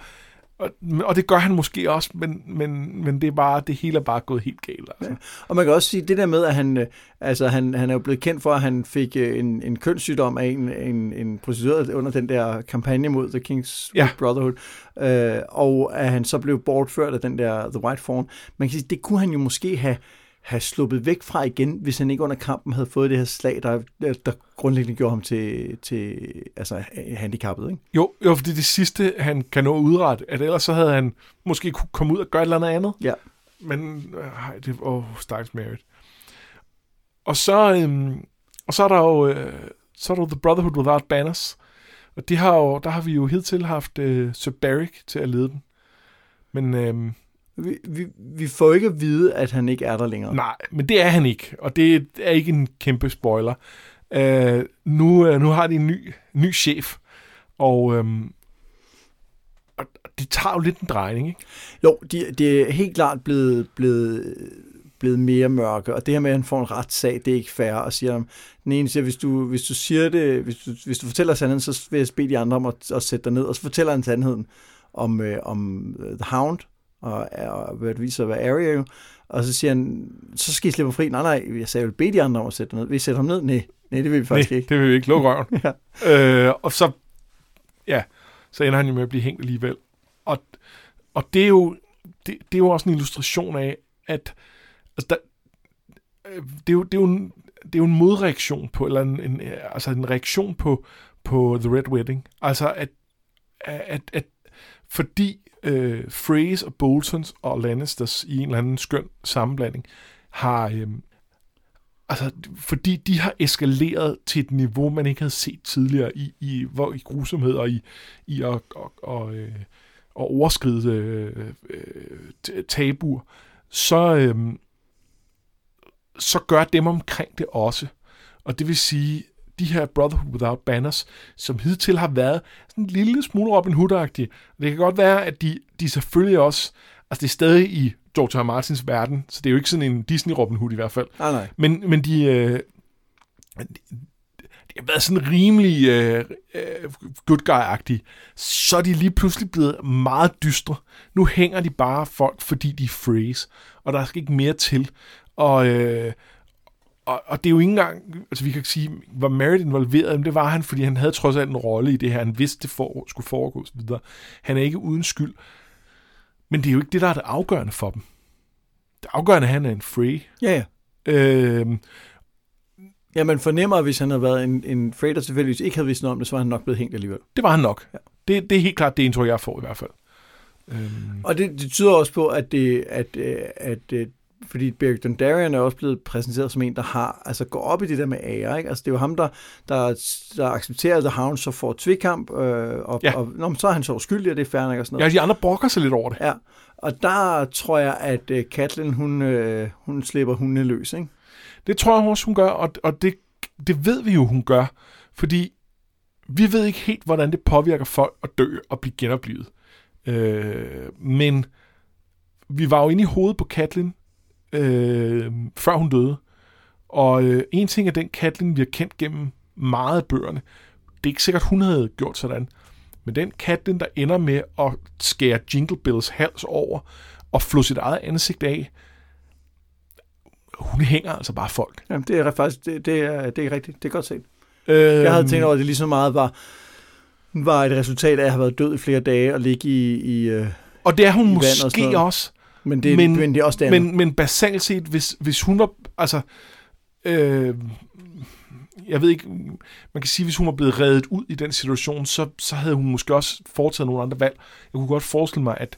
[SPEAKER 2] Og, og det gør han måske også, men, men, men det er bare, det hele er bare gået helt galt. Altså.
[SPEAKER 1] Og man kan også sige det der med, at han, øh, altså han, han er jo blevet kendt for, at han fik øh, en, en kønssygdom af en, en, en prostitueret under den der kampagne mod The King's
[SPEAKER 2] Ja.
[SPEAKER 1] Brotherhood, øh, og at han så blev bortført af den der The White Fawn. Man kan sige, det kunne han jo måske have, have sluppet væk fra igen, hvis han ikke under kampen havde fået det her slag, der, der grundlæggende gjorde ham til, til altså, handicappet. Ikke?
[SPEAKER 2] Jo, jo, fordi det sidste, han kan nå udret, at ellers så havde han måske kunne komme ud og gøre et eller andet.
[SPEAKER 1] Ja.
[SPEAKER 2] Men, øh, det åh, stakkels Merit. Og så, øhm, og så er der jo, øh, så er der The Brotherhood Without Banners. Og de har jo, der har vi jo hidtil haft øh, Sir Barrick til at lede den. Men øhm,
[SPEAKER 1] Vi, vi, vi får ikke at vide, at han ikke er der længere.
[SPEAKER 2] nej, men det er han ikke. Og det er ikke en kæmpe spoiler. Øh, nu, øh, nu har de en ny, ny chef. Og, øhm, og det tager jo lidt en drejning, ikke?
[SPEAKER 1] Jo, de, det er helt klart blevet, blevet, blevet mere mørke, og det her med, at han får en retssag, det er ikke fair, og siger ham, den ene siger, hvis du, hvis du siger det, hvis du, hvis du fortæller sandheden, så vil jeg bede de andre om at, at sætte dig ned, og så fortæller han sandheden om, øh, om øh, The Hound, og, og hvad det viser være Arya jo, og så siger han, så skal I slippe fri. Nej, nej, jeg sagde, vil bede de andre om at sætte ned. Vil I sætte ham ned? Nej, nej det vil vi faktisk
[SPEAKER 2] Nej,
[SPEAKER 1] ikke.
[SPEAKER 2] det vil vi ikke lukke røven.
[SPEAKER 1] Ja.
[SPEAKER 2] øh, og så, ja, så ender han jo med at blive hængt alligevel. Og, og det, er jo, det, det er jo også en illustration af, at altså der, øh, det, er jo, det, er jo en, det er jo en modreaktion på, eller en, en, altså en reaktion på, på The Red Wedding. Altså at, at, at fordi øh, Freys og Boltons og Lannisters i en eller anden skøn sammenblanding har, øh, altså, fordi de har eskaleret til et niveau, man ikke havde set tidligere i, i, hvor, i grusomhed og i, i at, og, og, øh, og overskride øh, øh, tabuer, så, øh, så gør dem omkring det også. Og det vil sige, de her Brotherhood Without Banners, som hidtil har været sådan en lille smule Robin Hood-agtige. Det kan godt være, at de, de selvfølgelig også, altså det er stadig i George R. Martins verden, så det er jo ikke sådan en Disney Robin Hood i hvert fald.
[SPEAKER 1] Nej, nej.
[SPEAKER 2] Men, men de, øh, de, de har været sådan rimelig øh, øh, good guy-agtige, så er de lige pludselig blevet meget dystre. Nu hænger de bare folk, fordi de er phrase, og der skal ikke mere til. Og, øh, og, og det er jo ikke engang, altså vi kan sige, var Merritt involveret, men det var han, fordi han havde trods alt en rolle i det her, han vidste, det for, skulle foregå videre. Han er ikke uden skyld. Men det er jo ikke det, der er det afgørende for dem. Det afgørende han er en free.
[SPEAKER 1] Ja, ja.
[SPEAKER 2] Øh,
[SPEAKER 1] Ja, man fornemmer, at hvis han havde været en, en freighter tilfældigvis ikke havde vidst noget om det, så var han nok blevet hængt alligevel.
[SPEAKER 2] det var han nok.
[SPEAKER 1] Ja.
[SPEAKER 2] Det, det er helt klart det indtryk, jeg får i hvert fald. Øhm,
[SPEAKER 1] Og det, det tyder også på, at det, at, øh, at, at fordi Beric Dondarrion er også blevet præsenteret som en, der har, altså går op i det der med ære, ikke? Altså det er jo ham, der, der, der accepterer The Hound, så får tvikkamp, øh, og,
[SPEAKER 2] Ja.
[SPEAKER 1] ja. og nå, så er han så uskyldig, og det er fair nok og sådan
[SPEAKER 2] ja,
[SPEAKER 1] noget.
[SPEAKER 2] de andre brokker sig lidt over det.
[SPEAKER 1] Ja. Og der tror jeg, at øh, Katlin, hun, øh, hun slipper hundene løs, ikke?
[SPEAKER 2] Det tror jeg også, hun gør, og, og det, det ved vi jo, hun gør. Fordi vi ved ikke helt, hvordan det påvirker folk at dø og blive genoplevet. Øh, men vi var jo inde i hovedet på Katlin, øh, før hun døde. Og øh, en ting er den Katlin, vi har kendt gennem meget af bøgerne. Det er ikke sikkert, hun havde gjort sådan. Men den Katlin, der ender med at skære Jingle Bells hals over og flå sit eget ansigt af, hun hænger altså bare folk.
[SPEAKER 1] Jamen, det er faktisk, det, det, er, det er rigtigt, det er godt set.
[SPEAKER 2] Øh,
[SPEAKER 1] Jeg havde tænkt over, at det lige så meget var, var et resultat af at have været død i flere dage og ligge i, i øh,
[SPEAKER 2] Og det er hun
[SPEAKER 1] og
[SPEAKER 2] måske også.
[SPEAKER 1] Men, det,
[SPEAKER 2] Men-
[SPEAKER 1] men, det er også det andet.
[SPEAKER 2] Men, men basalt set, hvis, hvis hun var... Altså, øh, jeg ved ikke, man kan sige, hvis hun var blevet reddet ud i den situation, så, så havde hun måske også foretaget nogle andre valg. Jeg kunne godt forestille mig, at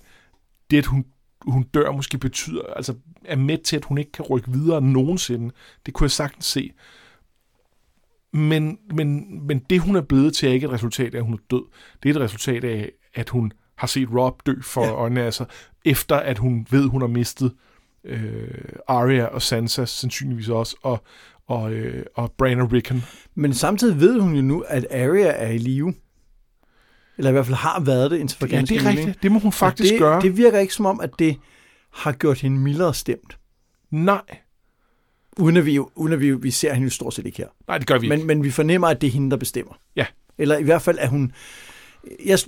[SPEAKER 2] det, at hun, hun dør, måske betyder, altså er med til, at hun ikke kan rykke videre nogensinde. Det kunne jeg sagtens se. Men, men, men det, hun er blevet til, er ikke et resultat af, at hun er død. Det er et resultat af, at hun har set Rob dø for ja.
[SPEAKER 1] Ja.
[SPEAKER 2] øjnene af sig, efter at hun ved, hun har mistet øh, Arya og Sansa sandsynligvis også, og, og, øh, og Bran og Rickon.
[SPEAKER 1] Men samtidig ved hun jo nu, at Arya er i live. Eller i hvert fald har været det indtil for
[SPEAKER 2] Ja,
[SPEAKER 1] ganske
[SPEAKER 2] det er rigtigt. Det må hun
[SPEAKER 1] Og
[SPEAKER 2] faktisk
[SPEAKER 1] det,
[SPEAKER 2] gøre.
[SPEAKER 1] Det virker ikke som om, at det har gjort hende mildere stemt.
[SPEAKER 2] Nej,
[SPEAKER 1] Uden at vi, uden at vi, vi ser hende jo stort set ikke her.
[SPEAKER 2] nej, det gør vi ikke.
[SPEAKER 1] Men, men vi fornemmer, at det er hende, der bestemmer.
[SPEAKER 2] Ja.
[SPEAKER 1] Eller i hvert fald, at hun... Jeg,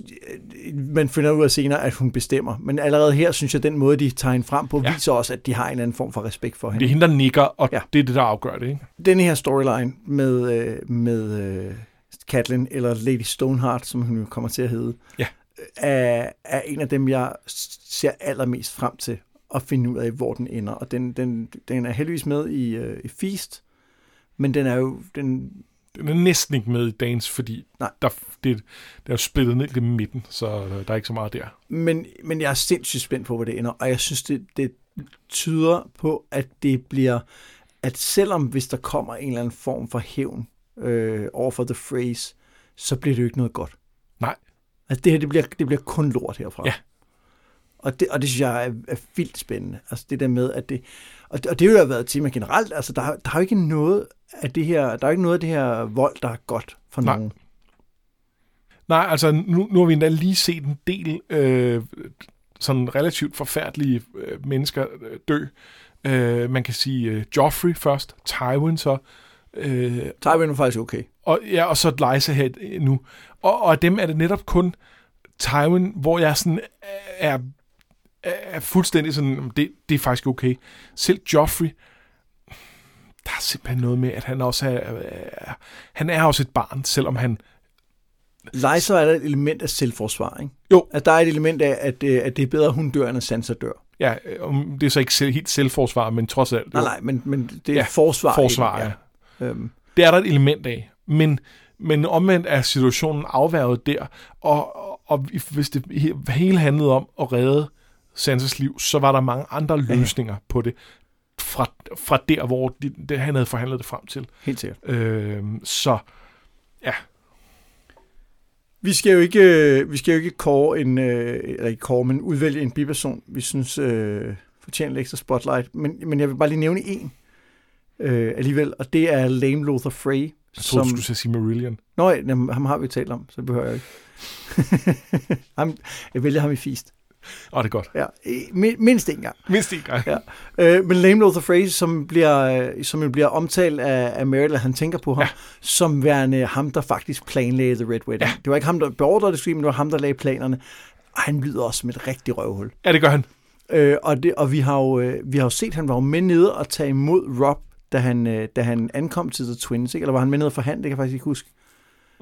[SPEAKER 1] man finder ud af senere, at hun bestemmer. Men allerede her, synes jeg, den måde, de tager hende frem på,
[SPEAKER 2] Ja.
[SPEAKER 1] viser også, at de har en eller anden form for respekt for
[SPEAKER 2] Det
[SPEAKER 1] hende.
[SPEAKER 2] er hende, der nikker, og ja. Det er det, der afgør det. Ikke?
[SPEAKER 1] Denne her storyline med, øh, med øh, Catelyn, eller Lady Stoneheart, som hun kommer til at hedde,
[SPEAKER 2] Ja.
[SPEAKER 1] er, er en af dem, jeg ser allermest frem til at finde ud af, hvor den ender. Og den, den, den er heldigvis med i, øh, i Feast, men den er jo... Den,
[SPEAKER 2] Den er næsten ikke med i dagens, fordi
[SPEAKER 1] Nej.
[SPEAKER 2] der, det, det er jo splittet ned i midten, så øh, der er ikke så meget der.
[SPEAKER 1] men, men jeg er sindssygt spændt på, hvor det ender, og jeg synes, det, det tyder på, at det bliver... At selvom hvis der kommer en eller anden form for hævn øh, over for The Phrase, så bliver det jo ikke noget godt.
[SPEAKER 2] Nej.
[SPEAKER 1] Altså det her, det bliver, det bliver kun lort herfra.
[SPEAKER 2] Ja.
[SPEAKER 1] Og det, og det synes jeg er, er vildt spændende. Altså det der med, at det... Og det, og det har jo været et tema generelt. Altså der, der er jo ikke noget af det her... Der er ikke noget af det her vold, der er godt for
[SPEAKER 2] Nej.
[SPEAKER 1] nogen.
[SPEAKER 2] Nej, altså nu, nu har vi endda lige set en del øh, sådan relativt forfærdelige øh, mennesker øh, dø. Øh, man kan sige øh, Joffrey først, Tywin så, øh,
[SPEAKER 1] Tywin var faktisk okay.
[SPEAKER 2] og, ja, og så Lysa øh, nu. Og, og dem er det netop kun Tywin, hvor jeg sådan er, er, fuldstændig sådan, det, det er faktisk okay. Selv Joffrey, der er simpelthen noget med, at han også er, er han er også et barn, selvom han
[SPEAKER 1] Lysa er der et element af selvforsvar, ikke?
[SPEAKER 2] Jo.
[SPEAKER 1] At der er et element af, at, øh, at det er bedre, hun dør, end at Sansa dør.
[SPEAKER 2] Ja, om det er så ikke selv, helt selvforsvar, men trods alt.
[SPEAKER 1] Nej, nej, men, men det er
[SPEAKER 2] Ja,
[SPEAKER 1] forsvar.
[SPEAKER 2] forsvar,
[SPEAKER 1] ikke?
[SPEAKER 2] ja.
[SPEAKER 1] ja. Øhm,
[SPEAKER 2] Det er der et element af. Men, men omvendt er situationen afværget der, og, og, hvis det he- hele handlede om at redde Sansas liv, så var der mange andre løsninger på det, fra, fra der, hvor de, det, han havde forhandlet det frem til.
[SPEAKER 1] helt sikkert.
[SPEAKER 2] Øh, så
[SPEAKER 1] Vi skal jo ikke, øh, vi skal jo ikke kåre en, øh, eller ikke kåre, men udvælge en biperson, vi synes øh, fortjener lidt ekstra spotlight. Men, men jeg vil bare lige nævne en øh, alligevel, og det er Lame Lothar Frey.
[SPEAKER 2] jeg troede, du skulle sige Marillion.
[SPEAKER 1] Nå, ja, jamen, ham har vi talt om, så det behøver jeg ikke. ham, jeg vælger ham i Feast.
[SPEAKER 2] Åh, oh, det er godt.
[SPEAKER 1] Ja, mindst en gang.
[SPEAKER 2] Mindst en gang.
[SPEAKER 1] Ja. Øh, men Lame Lothar Phrase, som bliver, som jo bliver omtalt af, af Meryl, han tænker på ham, ja. som værende ham, der faktisk planlagde The Red Wedding. Ja. Det var ikke ham, der beordrede det, men det var ham, der lagde planerne. Og han lyder også som et rigtig røvhul.
[SPEAKER 2] Ja, det gør han.
[SPEAKER 1] Øh, og, det, og vi har jo øh, vi har jo set, at han var jo med nede og tage imod Rob, da han, øh, da han ankom til The Twins, ikke? eller var han med nede for hand, det kan jeg faktisk ikke huske.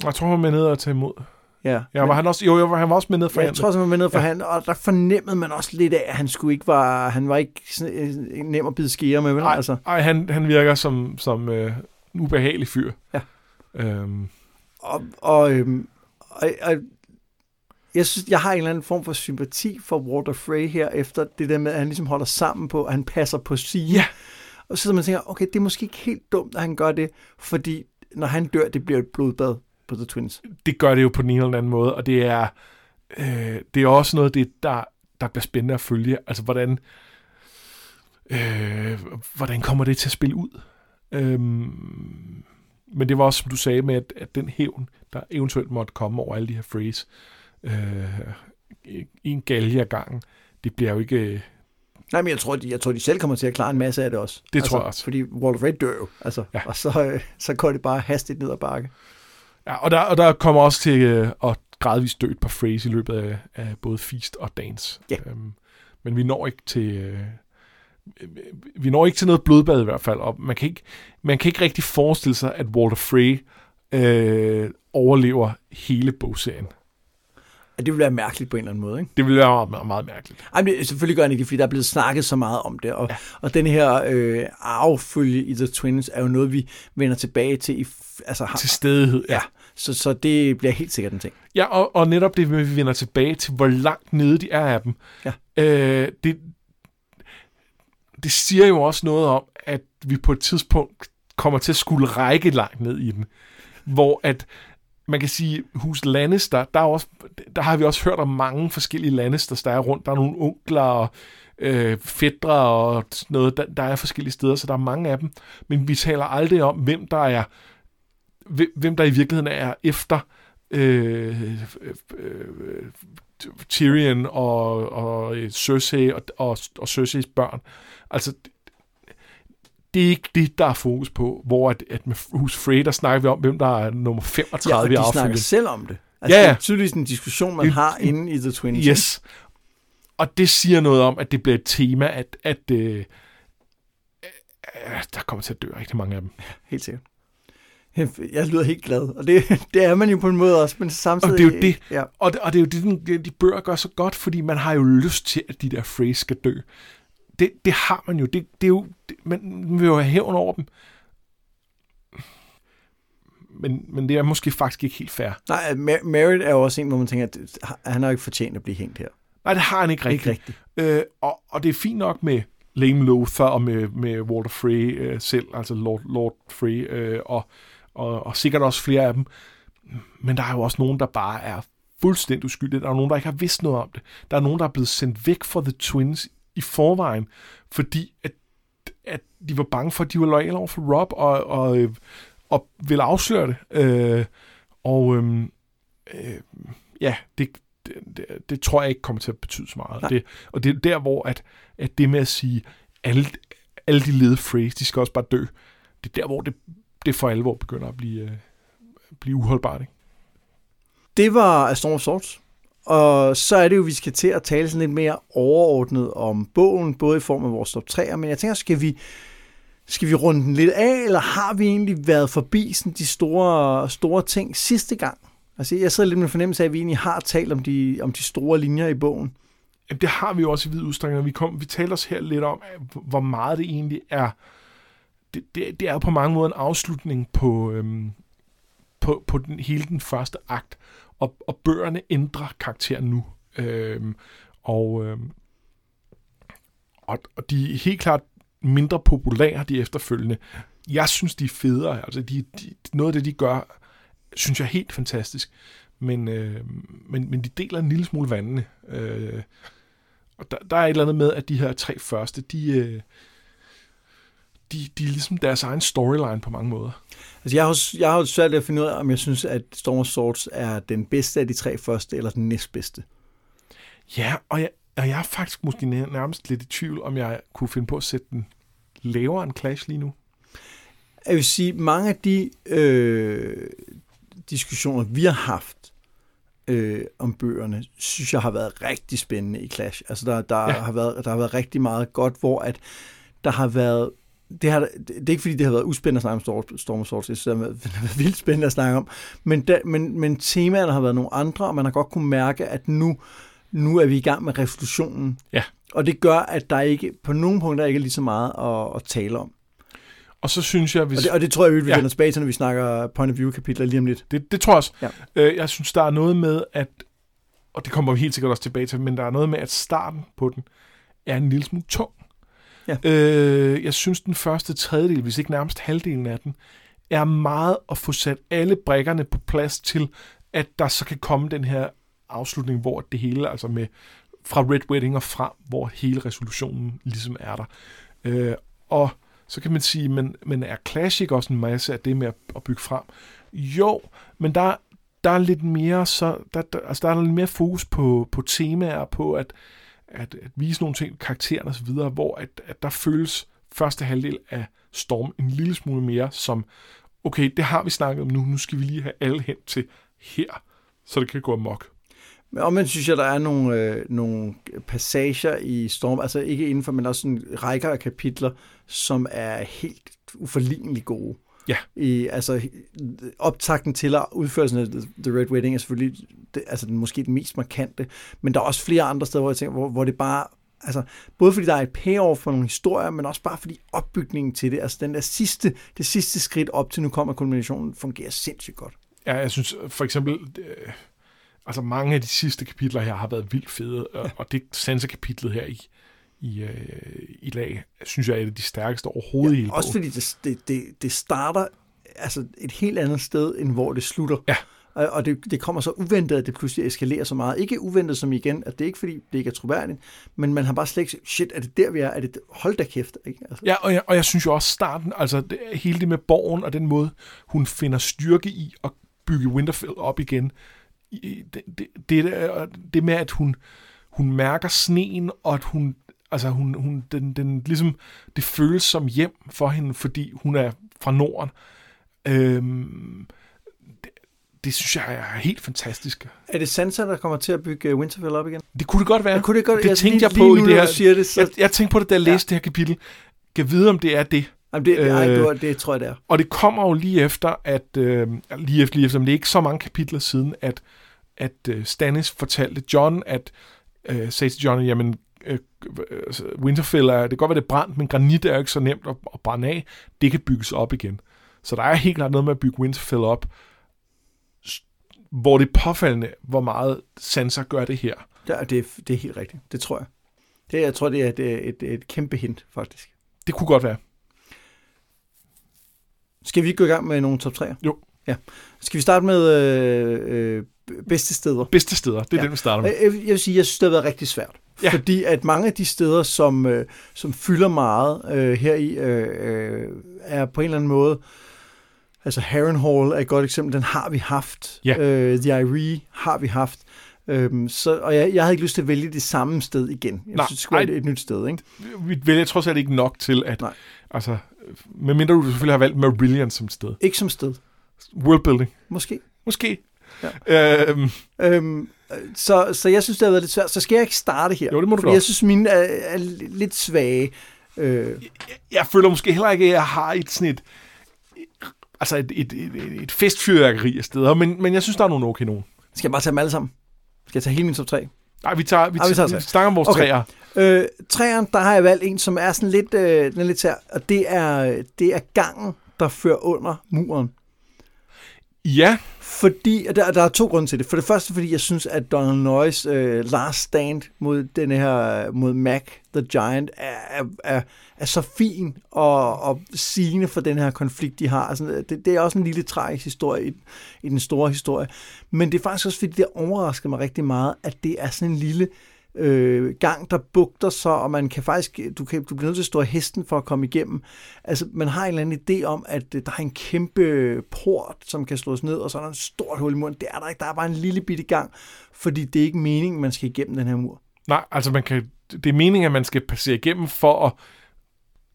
[SPEAKER 2] Jeg tror, han var med nede og tage imod.
[SPEAKER 1] Ja,
[SPEAKER 2] ja var han også, jo, jo, han var også med ned for
[SPEAKER 1] ja, Jeg tror også, han var med ned for ja. hand, og der fornemmede man også lidt af, at han skulle ikke var, han var ikke sådan, øh, nem at bide skære med.
[SPEAKER 2] Nej,
[SPEAKER 1] altså.
[SPEAKER 2] Ej, han, han virker som, som øh, en ubehagelig fyr.
[SPEAKER 1] Ja. Øhm. Og, og, øhm, og, og jeg synes, jeg har en eller anden form for sympati for Walter Frey her, efter det der med, at han ligesom holder sammen på, at han passer på sige.
[SPEAKER 2] Ja.
[SPEAKER 1] Og så sidder man og tænker, okay, det er måske ikke helt dumt, at han gør det, fordi når han dør, det bliver et blodbad på The Twins.
[SPEAKER 2] Det gør det jo på den ene eller anden måde, og det er, øh, det er også noget, det, der, der bliver spændende at følge. Altså, hvordan, øh, hvordan kommer det til at spille ud? Øhm, men det var også, som du sagde, med, at, at den hævn, der eventuelt måtte komme over alle de her phrase, øh, i en galge af gangen, det bliver jo ikke...
[SPEAKER 1] Nej, men jeg tror, de, jeg tror, de selv kommer til at klare en masse af det også.
[SPEAKER 2] Det altså, tror jeg også.
[SPEAKER 1] Fordi Walter Red dør jo, altså, ja. og så, øh, så går det bare hastigt ned ad bakke.
[SPEAKER 2] Ja, og der, og der kommer også til øh, at gradvist dø et par phrase i løbet af, af både Feast og Dance.
[SPEAKER 1] Ja. Øhm,
[SPEAKER 2] men vi når ikke til... Øh, vi når ikke til noget blodbad i hvert fald, og man kan ikke, man kan ikke rigtig forestille sig, at Walter Frey øh, overlever hele bogserien.
[SPEAKER 1] Ja, det ville være mærkeligt på en eller anden måde, ikke?
[SPEAKER 2] Det ville være meget, meget mærkeligt.
[SPEAKER 1] Ej, men selvfølgelig gør han ikke fordi der er blevet snakket så meget om det. Og, ja. og den her øh, arvefølge i The Twins er jo noget, vi vender tilbage til. I,
[SPEAKER 2] altså, har, til stedighed,
[SPEAKER 1] ja. ja. Så, så det bliver helt sikkert en ting.
[SPEAKER 2] Ja, og, og netop det, vi vender tilbage til, hvor langt nede de er af dem.
[SPEAKER 1] Ja.
[SPEAKER 2] Øh, det, det siger jo også noget om, at vi på et tidspunkt kommer til at skulle række langt ned i den. Hvor at man kan sige, hus Lannister, der, er også, der har vi også hørt om mange forskellige Lannisters, der er rundt. Der er nogle onkler og øh, fædre og noget, der, der er forskellige steder, så der er mange af dem. Men vi taler aldrig om, hvem der er, hvem der i virkeligheden er efter øh, øh, Tyrion og, og Cersei og, og, og Cerseis børn. Altså, det er ikke det, der er fokus på, hvor at, at med Hus Frey, der snakker vi om, hvem der er nummer 35 ja,
[SPEAKER 1] i
[SPEAKER 2] de
[SPEAKER 1] snakker selv om det. Altså, ja, ja. Det er tydeligvis en diskussion, man det, har inde i The Twins.
[SPEAKER 2] Yes. Og det siger noget om, at det bliver et tema, at, at øh, der kommer til at dø rigtig mange af dem.
[SPEAKER 1] Helt sikkert. Jeg lyder helt glad, og det, det er man jo på en måde også, men samtidig...
[SPEAKER 2] Og det er jo det, ja. og det, og det er jo det, de bøger gør så godt, fordi man har jo lyst til, at de der phrase skal dø det, det har man jo. Det, det er jo det, man vil jo have hævn over dem. Men, men det er måske faktisk ikke helt fair.
[SPEAKER 1] Nej, Merritt er jo også en, hvor man tænker, at han har ikke fortjent at blive hængt her.
[SPEAKER 2] Nej, det har han ikke rigtigt.
[SPEAKER 1] Ikke rigtigt.
[SPEAKER 2] Øh, og, og det er fint nok med Lame Lothar og med, med Walter Frey øh, selv, altså Lord, Lord Frey, øh, og, og, og sikkert også flere af dem. Men der er jo også nogen, der bare er fuldstændig uskyldige. Der er nogen, der ikke har vidst noget om det. Der er nogen, der er blevet sendt væk fra The Twins i forvejen, fordi at, at de var bange for, at de var loyale over for Rob, og, og, og ville afsløre det. Øh, og øh, øh, ja, det, det, det, det tror jeg ikke kommer til at betyde så meget. Det, og det er der, hvor at, at det med at sige, alle, alle de lede phrase, de skal også bare dø, det er der, hvor det, det for alvor begynder at blive, øh, blive uholdbart. Ikke?
[SPEAKER 1] Det var A Storm of Swords. Og så er det jo, vi skal til at tale sådan lidt mere overordnet om bogen, både i form af vores top 3'er, men jeg tænker, skal vi, skal vi runde den lidt af, eller har vi egentlig været forbi sådan de store, store ting sidste gang? Altså, jeg sidder lidt med fornemmelse af, at vi egentlig har talt om de, om de store linjer i bogen.
[SPEAKER 2] Jamen, det har vi jo også i vid udstrækning. Vi, kom, vi taler os her lidt om, hvor meget det egentlig er. Det, det, det er på mange måder en afslutning på, øhm, på, på den, hele den første akt og, og bøgerne ændrer karakter nu. Øhm, og, øhm, og, og de er helt klart mindre populære, de efterfølgende. Jeg synes, de er federe. Altså, de, de, noget af det, de gør, synes jeg er helt fantastisk. Men, øh, men, men de deler en lille smule vandene. Øh, og der, der er et eller andet med, at de her tre første, de, øh, de, de er ligesom deres egen storyline på mange måder.
[SPEAKER 1] Altså, jeg har, jeg har svært at finde ud af, om jeg synes, at Storm of Swords er den bedste af de tre første, eller den næstbedste.
[SPEAKER 2] Ja, og jeg, Og jeg er faktisk måske nærmest lidt i tvivl, om jeg kunne finde på at sætte den lavere end Clash lige nu.
[SPEAKER 1] Jeg vil sige, mange af de øh, diskussioner, vi har haft øh, om bøgerne, synes jeg har været rigtig spændende i Clash. Altså der, der, ja. har, været, der har været rigtig meget godt, hvor at der har været det, har, det er ikke fordi, det har været uspændende at snakke om Storm of Swords, det har været, det har været vildt spændende at snakke om, men, da, men, men temaerne har været nogle andre, og man har godt kunne mærke, at nu, nu er vi i gang med revolutionen.
[SPEAKER 2] Ja.
[SPEAKER 1] Og det gør, at der ikke på nogle punkter ikke er lige så meget at, at tale om.
[SPEAKER 2] Og så synes jeg, hvis...
[SPEAKER 1] Og det, og det tror jeg, vi vender ja. tilbage til, når vi snakker point of view-kapitler lige om lidt.
[SPEAKER 2] Det, det tror jeg også. Ja. Øh, jeg synes, der er noget med, at... Og det kommer vi helt sikkert også tilbage til, men der er noget med, at starten på den er en lille smule tung. Ja. Øh, jeg synes, den første tredjedel, hvis ikke nærmest halvdelen af den, er meget at få sat alle brækkerne på plads til, at der så kan komme den her afslutning, hvor det hele, altså med fra Red Wedding og frem, hvor hele resolutionen ligesom er der. Øh, og så kan man sige, men, men er Classic også en masse af det med at, at bygge frem? Jo, men der, der er lidt mere så, der, der, altså der er lidt mere fokus på, på temaer, på at, at, at vise nogle ting, karaktererne osv., hvor at, at der føles første halvdel af Storm en lille smule mere som, okay, det har vi snakket om nu, nu skal vi lige have alle hen til her, så det kan gå amok.
[SPEAKER 1] Men omvendt synes jeg, der er nogle, øh, nogle passager i Storm, altså ikke indenfor, men også sådan rækker af kapitler, som er helt uforligneligt gode.
[SPEAKER 2] Ja.
[SPEAKER 1] I, altså, optakten til at udførelsen af The Red Wedding er selvfølgelig det, altså, den, måske den mest markante, men der er også flere andre steder, hvor jeg tænker, hvor, hvor det bare Altså, både fordi der er et payoff for nogle historier, men også bare fordi opbygningen til det, altså den der sidste, det sidste skridt op til nu kommer kulminationen, fungerer sindssygt godt.
[SPEAKER 2] Ja, jeg synes for eksempel, øh, altså mange af de sidste kapitler her har været vildt fede, og, og det Sansa-kapitlet her i, i, øh, i lag, synes jeg er et af de stærkeste overhovedet ja, i hele
[SPEAKER 1] Også fordi det, det, det, det starter altså et helt andet sted, end hvor det slutter.
[SPEAKER 2] Ja.
[SPEAKER 1] Og, og det, det kommer så uventet, at det pludselig eskalerer så meget. Ikke uventet som igen, at det er ikke fordi, det ikke er troværdigt, men man har bare slet ikke, shit, er det der, vi er? Er det, hold da kæft. Ikke?
[SPEAKER 2] Altså. Ja, og jeg, og jeg synes jo også starten, altså det, hele det med borgen og den måde, hun finder styrke i at bygge Winterfell op igen, det, det, det, det med, at hun, hun mærker sneen, og at hun, altså hun, hun den, den, ligesom, det føles som hjem for hende, fordi hun er fra Norden. Øhm, det, det synes jeg er helt fantastisk.
[SPEAKER 1] Er det Sansa, der kommer til at bygge Winterfell op igen?
[SPEAKER 2] Det kunne det godt være.
[SPEAKER 1] Ja, kunne det godt,
[SPEAKER 2] det
[SPEAKER 1] jeg,
[SPEAKER 2] tænkte
[SPEAKER 1] lige,
[SPEAKER 2] jeg på
[SPEAKER 1] lige
[SPEAKER 2] i det her.
[SPEAKER 1] Siger det, så...
[SPEAKER 2] jeg, jeg tænkte på det, da jeg læste ja. det her kapitel. Kan vide, om det er det.
[SPEAKER 1] Jamen det, øh, ej, det, det tror jeg, det er.
[SPEAKER 2] Og det kommer jo lige efter, at øh, lige efter, lige efter, men det er ikke så mange kapitler siden, at at øh, Stannis fortalte John, at øh, sagde til John, jamen, øh, Winterfell er, det kan godt være, det er brændt, men granit er jo ikke så nemt at, at brænde af. Det kan bygges op igen. Så der er helt klart noget med at bygge Winterfell op, hvor det er påfaldende, hvor meget Sansa gør det her.
[SPEAKER 1] Ja, det, er, det er helt rigtigt. Det tror jeg. Det, jeg tror, det er et, et, et kæmpe hint, faktisk.
[SPEAKER 2] Det kunne godt være.
[SPEAKER 1] Skal vi gå i gang med nogle top 3'er?
[SPEAKER 2] Jo.
[SPEAKER 1] Ja. Skal vi starte med øh, øh, bedste steder?
[SPEAKER 2] Bedste steder, det er ja. det, vi starter med.
[SPEAKER 1] Jeg, jeg vil sige, jeg synes, det har været rigtig svært. Ja. Fordi at mange af de steder, som, øh, som fylder meget øh, her i, øh, øh, er på en eller anden måde... Altså Harrenhal er et godt eksempel, den har vi haft.
[SPEAKER 2] Ja.
[SPEAKER 1] Øh, The Irie har vi haft. Øhm, så, og jeg, jeg havde ikke lyst til at vælge det samme sted igen. Jeg Nej, synes, det skulle være et, et nyt sted. Ikke?
[SPEAKER 2] Vi vælger trods alt ikke nok til, at... Nej. Altså, medmindre du selvfølgelig har valgt Marillion som sted.
[SPEAKER 1] Ikke som sted.
[SPEAKER 2] Worldbuilding.
[SPEAKER 1] Måske.
[SPEAKER 2] Måske. Ja. Øhm.
[SPEAKER 1] Øhm, så, så jeg synes, det har været lidt svært. Så skal jeg ikke starte her.
[SPEAKER 2] Jo, det må du
[SPEAKER 1] godt. Jeg synes, mine er, er lidt svage. Øh.
[SPEAKER 2] Jeg, jeg føler måske heller ikke, at jeg har et sådan et, altså et, et, et, et festfyrværkeri af steder, men, men jeg synes, der er nogle okay nogen.
[SPEAKER 1] Skal jeg bare tage dem alle sammen? Skal jeg tage hele min top 3?
[SPEAKER 2] Nej, vi tager, vi, Ej, vi, tager, vi snakker om vores okay. træer.
[SPEAKER 1] Øh, træerne, der har jeg valgt en, som er sådan lidt, øh, den er lidt sær, og det er, det er gangen, der fører under muren.
[SPEAKER 2] Ja.
[SPEAKER 1] Fordi, der, der er to grunde til det. For det første, fordi jeg synes, at Donald Noyes øh, last stand mod den her, mod Mac the Giant, er, er, er så fin og, og sigende for den her konflikt, de har. Altså, det, det er også en lille tragisk historie i, i den store historie. Men det er faktisk også, fordi det overrasker mig rigtig meget, at det er sådan en lille øh, øh, gang, der bugter sig, og man kan faktisk, du, kan, du bliver nødt til at stå hesten for at komme igennem. Altså, man har en eller anden idé om, at øh, der er en kæmpe port, som kan slås ned, og så er der en stort hul i muren. Det er der ikke, der er bare en lille bitte gang, fordi det er ikke meningen, man skal igennem den her mur.
[SPEAKER 2] Nej, altså man kan, det er meningen, at man skal passere igennem for at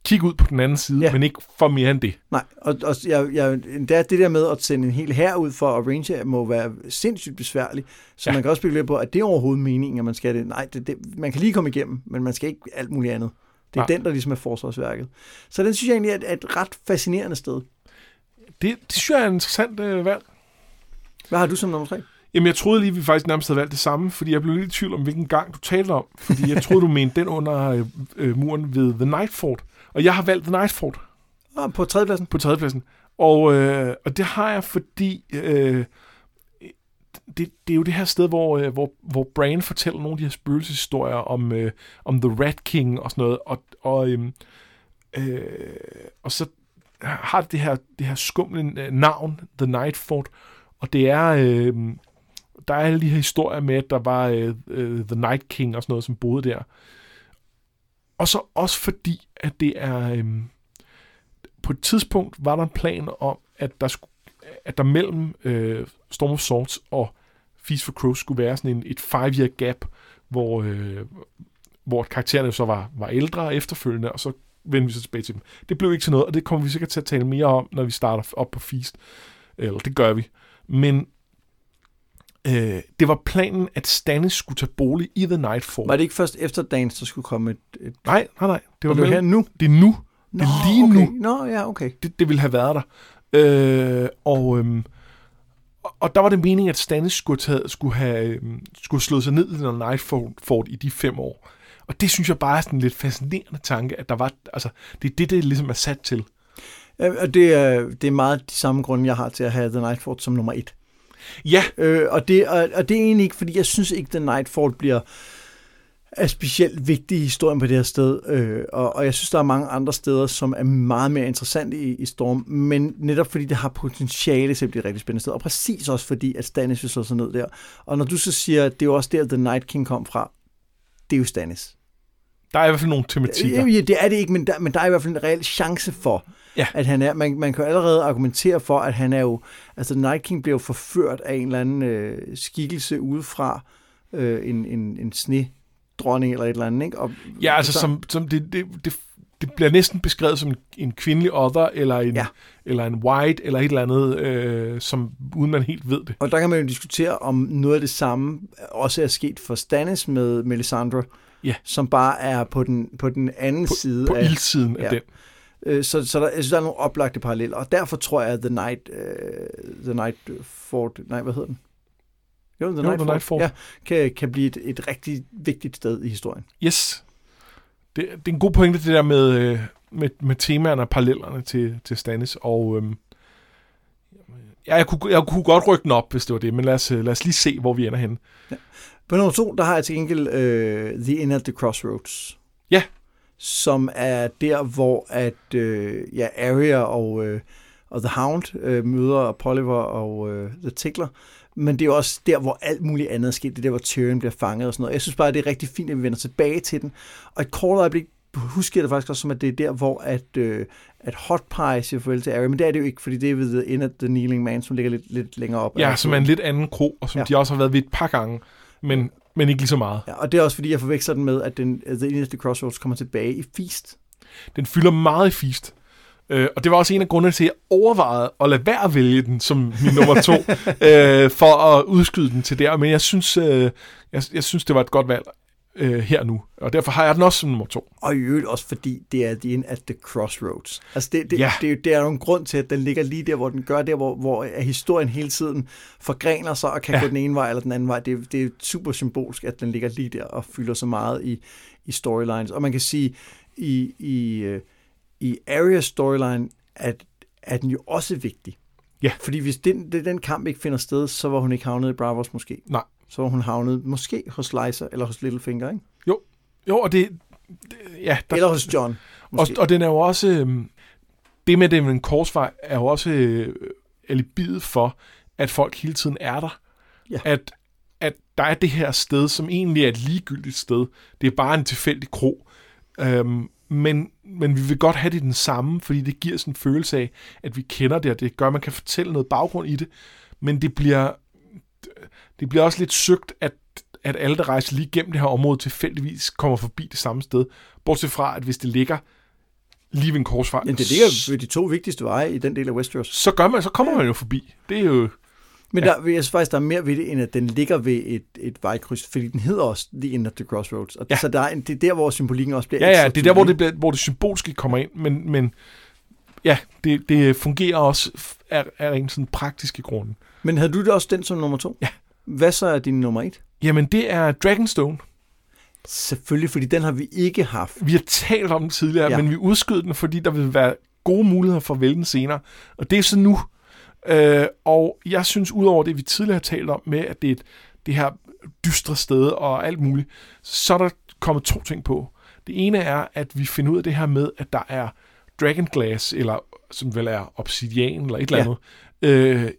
[SPEAKER 2] kigge ud på den anden side,
[SPEAKER 1] Ja.
[SPEAKER 2] men ikke for mere end det.
[SPEAKER 1] Nej, og, og jeg, jeg, endda det der med at sende en hel her ud for at range må være sindssygt besværligt. Så ja. Man kan også spekulere på, at det er overhovedet meningen, at man skal det. Nej, det, det, man kan lige komme igennem, men man skal ikke alt muligt andet. Det er
[SPEAKER 2] Nej.
[SPEAKER 1] den, der ligesom er forsvarsværket. Så den synes jeg egentlig er et, er et ret fascinerende sted.
[SPEAKER 2] Det, det synes jeg er et interessant øh, valg.
[SPEAKER 1] Hvad har du som nummer tre?
[SPEAKER 2] Jamen, jeg troede lige, vi faktisk nærmest havde valgt det samme, fordi jeg blev lidt i tvivl om, hvilken gang du talte om. Fordi jeg troede, du mente den under øh, øh, muren ved The Night Fort. Og jeg har valgt The Night Fort
[SPEAKER 1] Ah, på tredjepladsen.
[SPEAKER 2] på tredjepladsen. Og, øh, og det har jeg, fordi øh, det, det er jo det her sted, hvor, øh, hvor, hvor Bran fortæller nogle af de her spøgelseshistorier om, øh, om The Rat King og sådan noget. Og, og, øh, øh, og så har det det her, det her skumle øh, navn, The Night Fort. Og det er... Øh, der er alle de her historier med, at der var øh, øh, The Night King og sådan noget, som boede der. Og så også fordi, at det er... Øhm, på et tidspunkt var der en plan om, at der, skulle, at der mellem øh, Storm of Swords og Feast for Crows skulle være sådan en, et five-year gap, hvor, øh, hvor karaktererne så var, var ældre efterfølgende, og så vendte vi så tilbage til dem. Det blev ikke til noget, og det kommer vi sikkert til at tale mere om, når vi starter op på Feast. Eller det gør vi. Men øh, det var planen, at Stannis skulle tage bolig i The Nightfall.
[SPEAKER 1] Var det ikke først efter dagens, der skulle komme et... et
[SPEAKER 2] Nej, nej, nej. Det var
[SPEAKER 1] det var her nu?
[SPEAKER 2] det er nu. Det er lige
[SPEAKER 1] okay.
[SPEAKER 2] nu.
[SPEAKER 1] Nå, ja, okay.
[SPEAKER 2] det, det ville have været der. Øh, og, øhm, og, der var det meningen, at Stannis skulle, tage, skulle have øhm, skulle slået sig ned i den Nightfort i de fem år. Og det synes jeg bare er sådan en lidt fascinerende tanke, at der var, altså, det er det, det ligesom er sat til.
[SPEAKER 1] Ja, Og det er, det er meget de samme grunde, jeg har til at have The Nightfort som nummer et.
[SPEAKER 2] Ja,
[SPEAKER 1] Øh, og, det, og, og det er egentlig ikke, fordi jeg synes ikke, The Nightfall bliver er specielt vigtig i historien på det her sted, øh, og, og jeg synes, der er mange andre steder, som er meget mere interessante i, i Storm, men netop fordi det har potentiale til at blive et rigtig spændende sted, og præcis også fordi, at Stannis vil slå sig ned der. Og når du så siger, at det er jo også der, The Night King kom fra, det er jo Stannis.
[SPEAKER 2] der er i hvert fald nogle tematikker.
[SPEAKER 1] Ja, det er det ikke, men der, men der er i hvert fald en reel chance for,
[SPEAKER 2] Ja.
[SPEAKER 1] at han er, man, man kan jo allerede argumentere for, at han er jo, altså Night King bliver jo forført af en eller anden øh, skikkelse udefra, øh, en, en, en snedronning eller et eller andet, ikke? Og,
[SPEAKER 2] Ja, altså
[SPEAKER 1] så-
[SPEAKER 2] som, som det, det, det, det bliver næsten beskrevet som en, en kvindelig other, eller en,
[SPEAKER 1] Ja.
[SPEAKER 2] eller en white, eller et eller andet, øh, som, uden man helt ved det.
[SPEAKER 1] Og der kan man jo diskutere, om noget af det samme også er sket for Stannis med Melisandre,
[SPEAKER 2] Ja.
[SPEAKER 1] som bare er på den, på den anden
[SPEAKER 2] På,
[SPEAKER 1] side
[SPEAKER 2] på
[SPEAKER 1] af...
[SPEAKER 2] ildsiden
[SPEAKER 1] ja.
[SPEAKER 2] af den.
[SPEAKER 1] Øh, så, så der, jeg synes, der er nogle oplagte paralleller, og derfor tror jeg, at The Night, uh, The Night Fort, nej, hvad hedder den? Jo, The,
[SPEAKER 2] Jo,
[SPEAKER 1] Night,
[SPEAKER 2] The
[SPEAKER 1] Fort,
[SPEAKER 2] Night Fort.
[SPEAKER 1] Ja, kan, kan blive et, et rigtig vigtigt sted i historien.
[SPEAKER 2] Yes. Det, det er en god pointe, det der med, øh, med, med temaerne og parallellerne til, til Stannis. Og øhm, ja, jeg, kunne, jeg kunne godt rykke den op, hvis det var det, men lad os, lad os lige se, hvor vi ender henne.
[SPEAKER 1] På nummer to, der har jeg til gengæld uh, The Inn at the Crossroads. Som er der, hvor at, uh, ja, Arya og, uh, og The Hound uh, møder Polliver og uh, The Tickler. Men det er også der, hvor alt muligt andet er sket. Det er der, hvor Tyrion bliver fanget og sådan noget. Jeg synes bare, det er rigtig fint, at vi vender tilbage til den. Og et kort øjeblik husker jeg det faktisk også som, at det er der, hvor at, øh, at Hot Pie siger farvel til Arya. Men det er det jo ikke, fordi det er ved Inn at the Kneeling Man, som ligger lidt, lidt længere op.
[SPEAKER 2] Ja, som er en lidt anden kro, og som
[SPEAKER 1] ja.
[SPEAKER 2] de også har været ved et par gange, men, men ikke lige så meget.
[SPEAKER 1] Ja, og det er også, fordi jeg forveksler den med, at den, The the Crossroads kommer tilbage i Feast.
[SPEAKER 2] Den fylder meget i Feast. Øh, og det var også en af grundene til, at jeg overvejede at lade være at vælge den som min nummer to, øh, for at udskyde den til der. Men jeg synes, øh, jeg, jeg synes det var et godt valg øh, her nu. Og derfor har jeg den også som nummer to.
[SPEAKER 1] Og i øvrigt også, fordi det er Inn at the Crossroads. Altså, det, det,
[SPEAKER 2] Ja.
[SPEAKER 1] det, er jo- det er jo en grund til, at den ligger lige der, hvor den gør, der hvor, hvor historien hele tiden forgrener sig og kan ja. Gå den ene vej eller den anden vej. Det, det er super symbolsk, at den ligger lige der og fylder så meget i, i storylines. Og man kan sige, i, i, øh, i Arias storyline, at, er den jo også vigtig.
[SPEAKER 2] Ja.
[SPEAKER 1] Fordi hvis den, det, den kamp ikke finder sted, så var hun ikke havnet i Bravos måske.
[SPEAKER 2] Nej.
[SPEAKER 1] Så var hun havnet måske hos Lysa eller hos Littlefinger, ikke?
[SPEAKER 2] Jo, og det... det ja, der,
[SPEAKER 1] Eller hos John.
[SPEAKER 2] og,
[SPEAKER 1] Måske.
[SPEAKER 2] og den er jo også... øhm, Det med, at det er en korsvej, er jo også øh, alibiet for, at folk hele tiden er der.
[SPEAKER 1] Ja.
[SPEAKER 2] At, at der er det her sted, som egentlig er et ligegyldigt sted. Det er bare en tilfældig kro. Øhm, men, men vi vil godt have det den samme, fordi det giver sådan en følelse af, at vi kender det, og det gør, at man kan fortælle noget baggrund i det. Men det bliver, det bliver også lidt søgt, at, at alle, der rejser lige gennem det her område, tilfældigvis kommer forbi det samme sted. Bortset fra, at hvis det ligger lige ved en korsvej.
[SPEAKER 1] Men det ligger ved de to vigtigste veje i den del af Westeros.
[SPEAKER 2] Så, gør man, så kommer man jo forbi. Det er jo...
[SPEAKER 1] Men der, jeg synes faktisk, der er mere ved det, end at den ligger ved et, et vejkryds, fordi den hedder også The End of the Crossroads. Og
[SPEAKER 2] Ja.
[SPEAKER 1] Så der er, en- det er der, hvor symbolikken også bliver
[SPEAKER 2] Ja, ja, det er der, hvor det, bliver, hvor det symbolske kommer ind, men, men ja, det, det fungerer også af, af en sådan praktiske grunde.
[SPEAKER 1] Men havde du det også den som nummer to?
[SPEAKER 2] Ja.
[SPEAKER 1] Hvad så er din nummer et?
[SPEAKER 2] Jamen, det er Dragonstone.
[SPEAKER 1] Selvfølgelig, fordi den har vi ikke haft.
[SPEAKER 2] Vi har talt om den tidligere,
[SPEAKER 1] Ja.
[SPEAKER 2] ja. men vi udskød den, fordi der vil være gode muligheder for at vælge den senere. Og det er så nu. Øh, og jeg synes, udover det, vi tidligere har talt om med, at det er et, det her dystre sted og alt muligt, så er der kommet to ting på. Det ene er, at vi finder ud af det her med, at der er Dragonglass, eller som vel er obsidian, eller et eller
[SPEAKER 1] Ja.
[SPEAKER 2] andet, øh,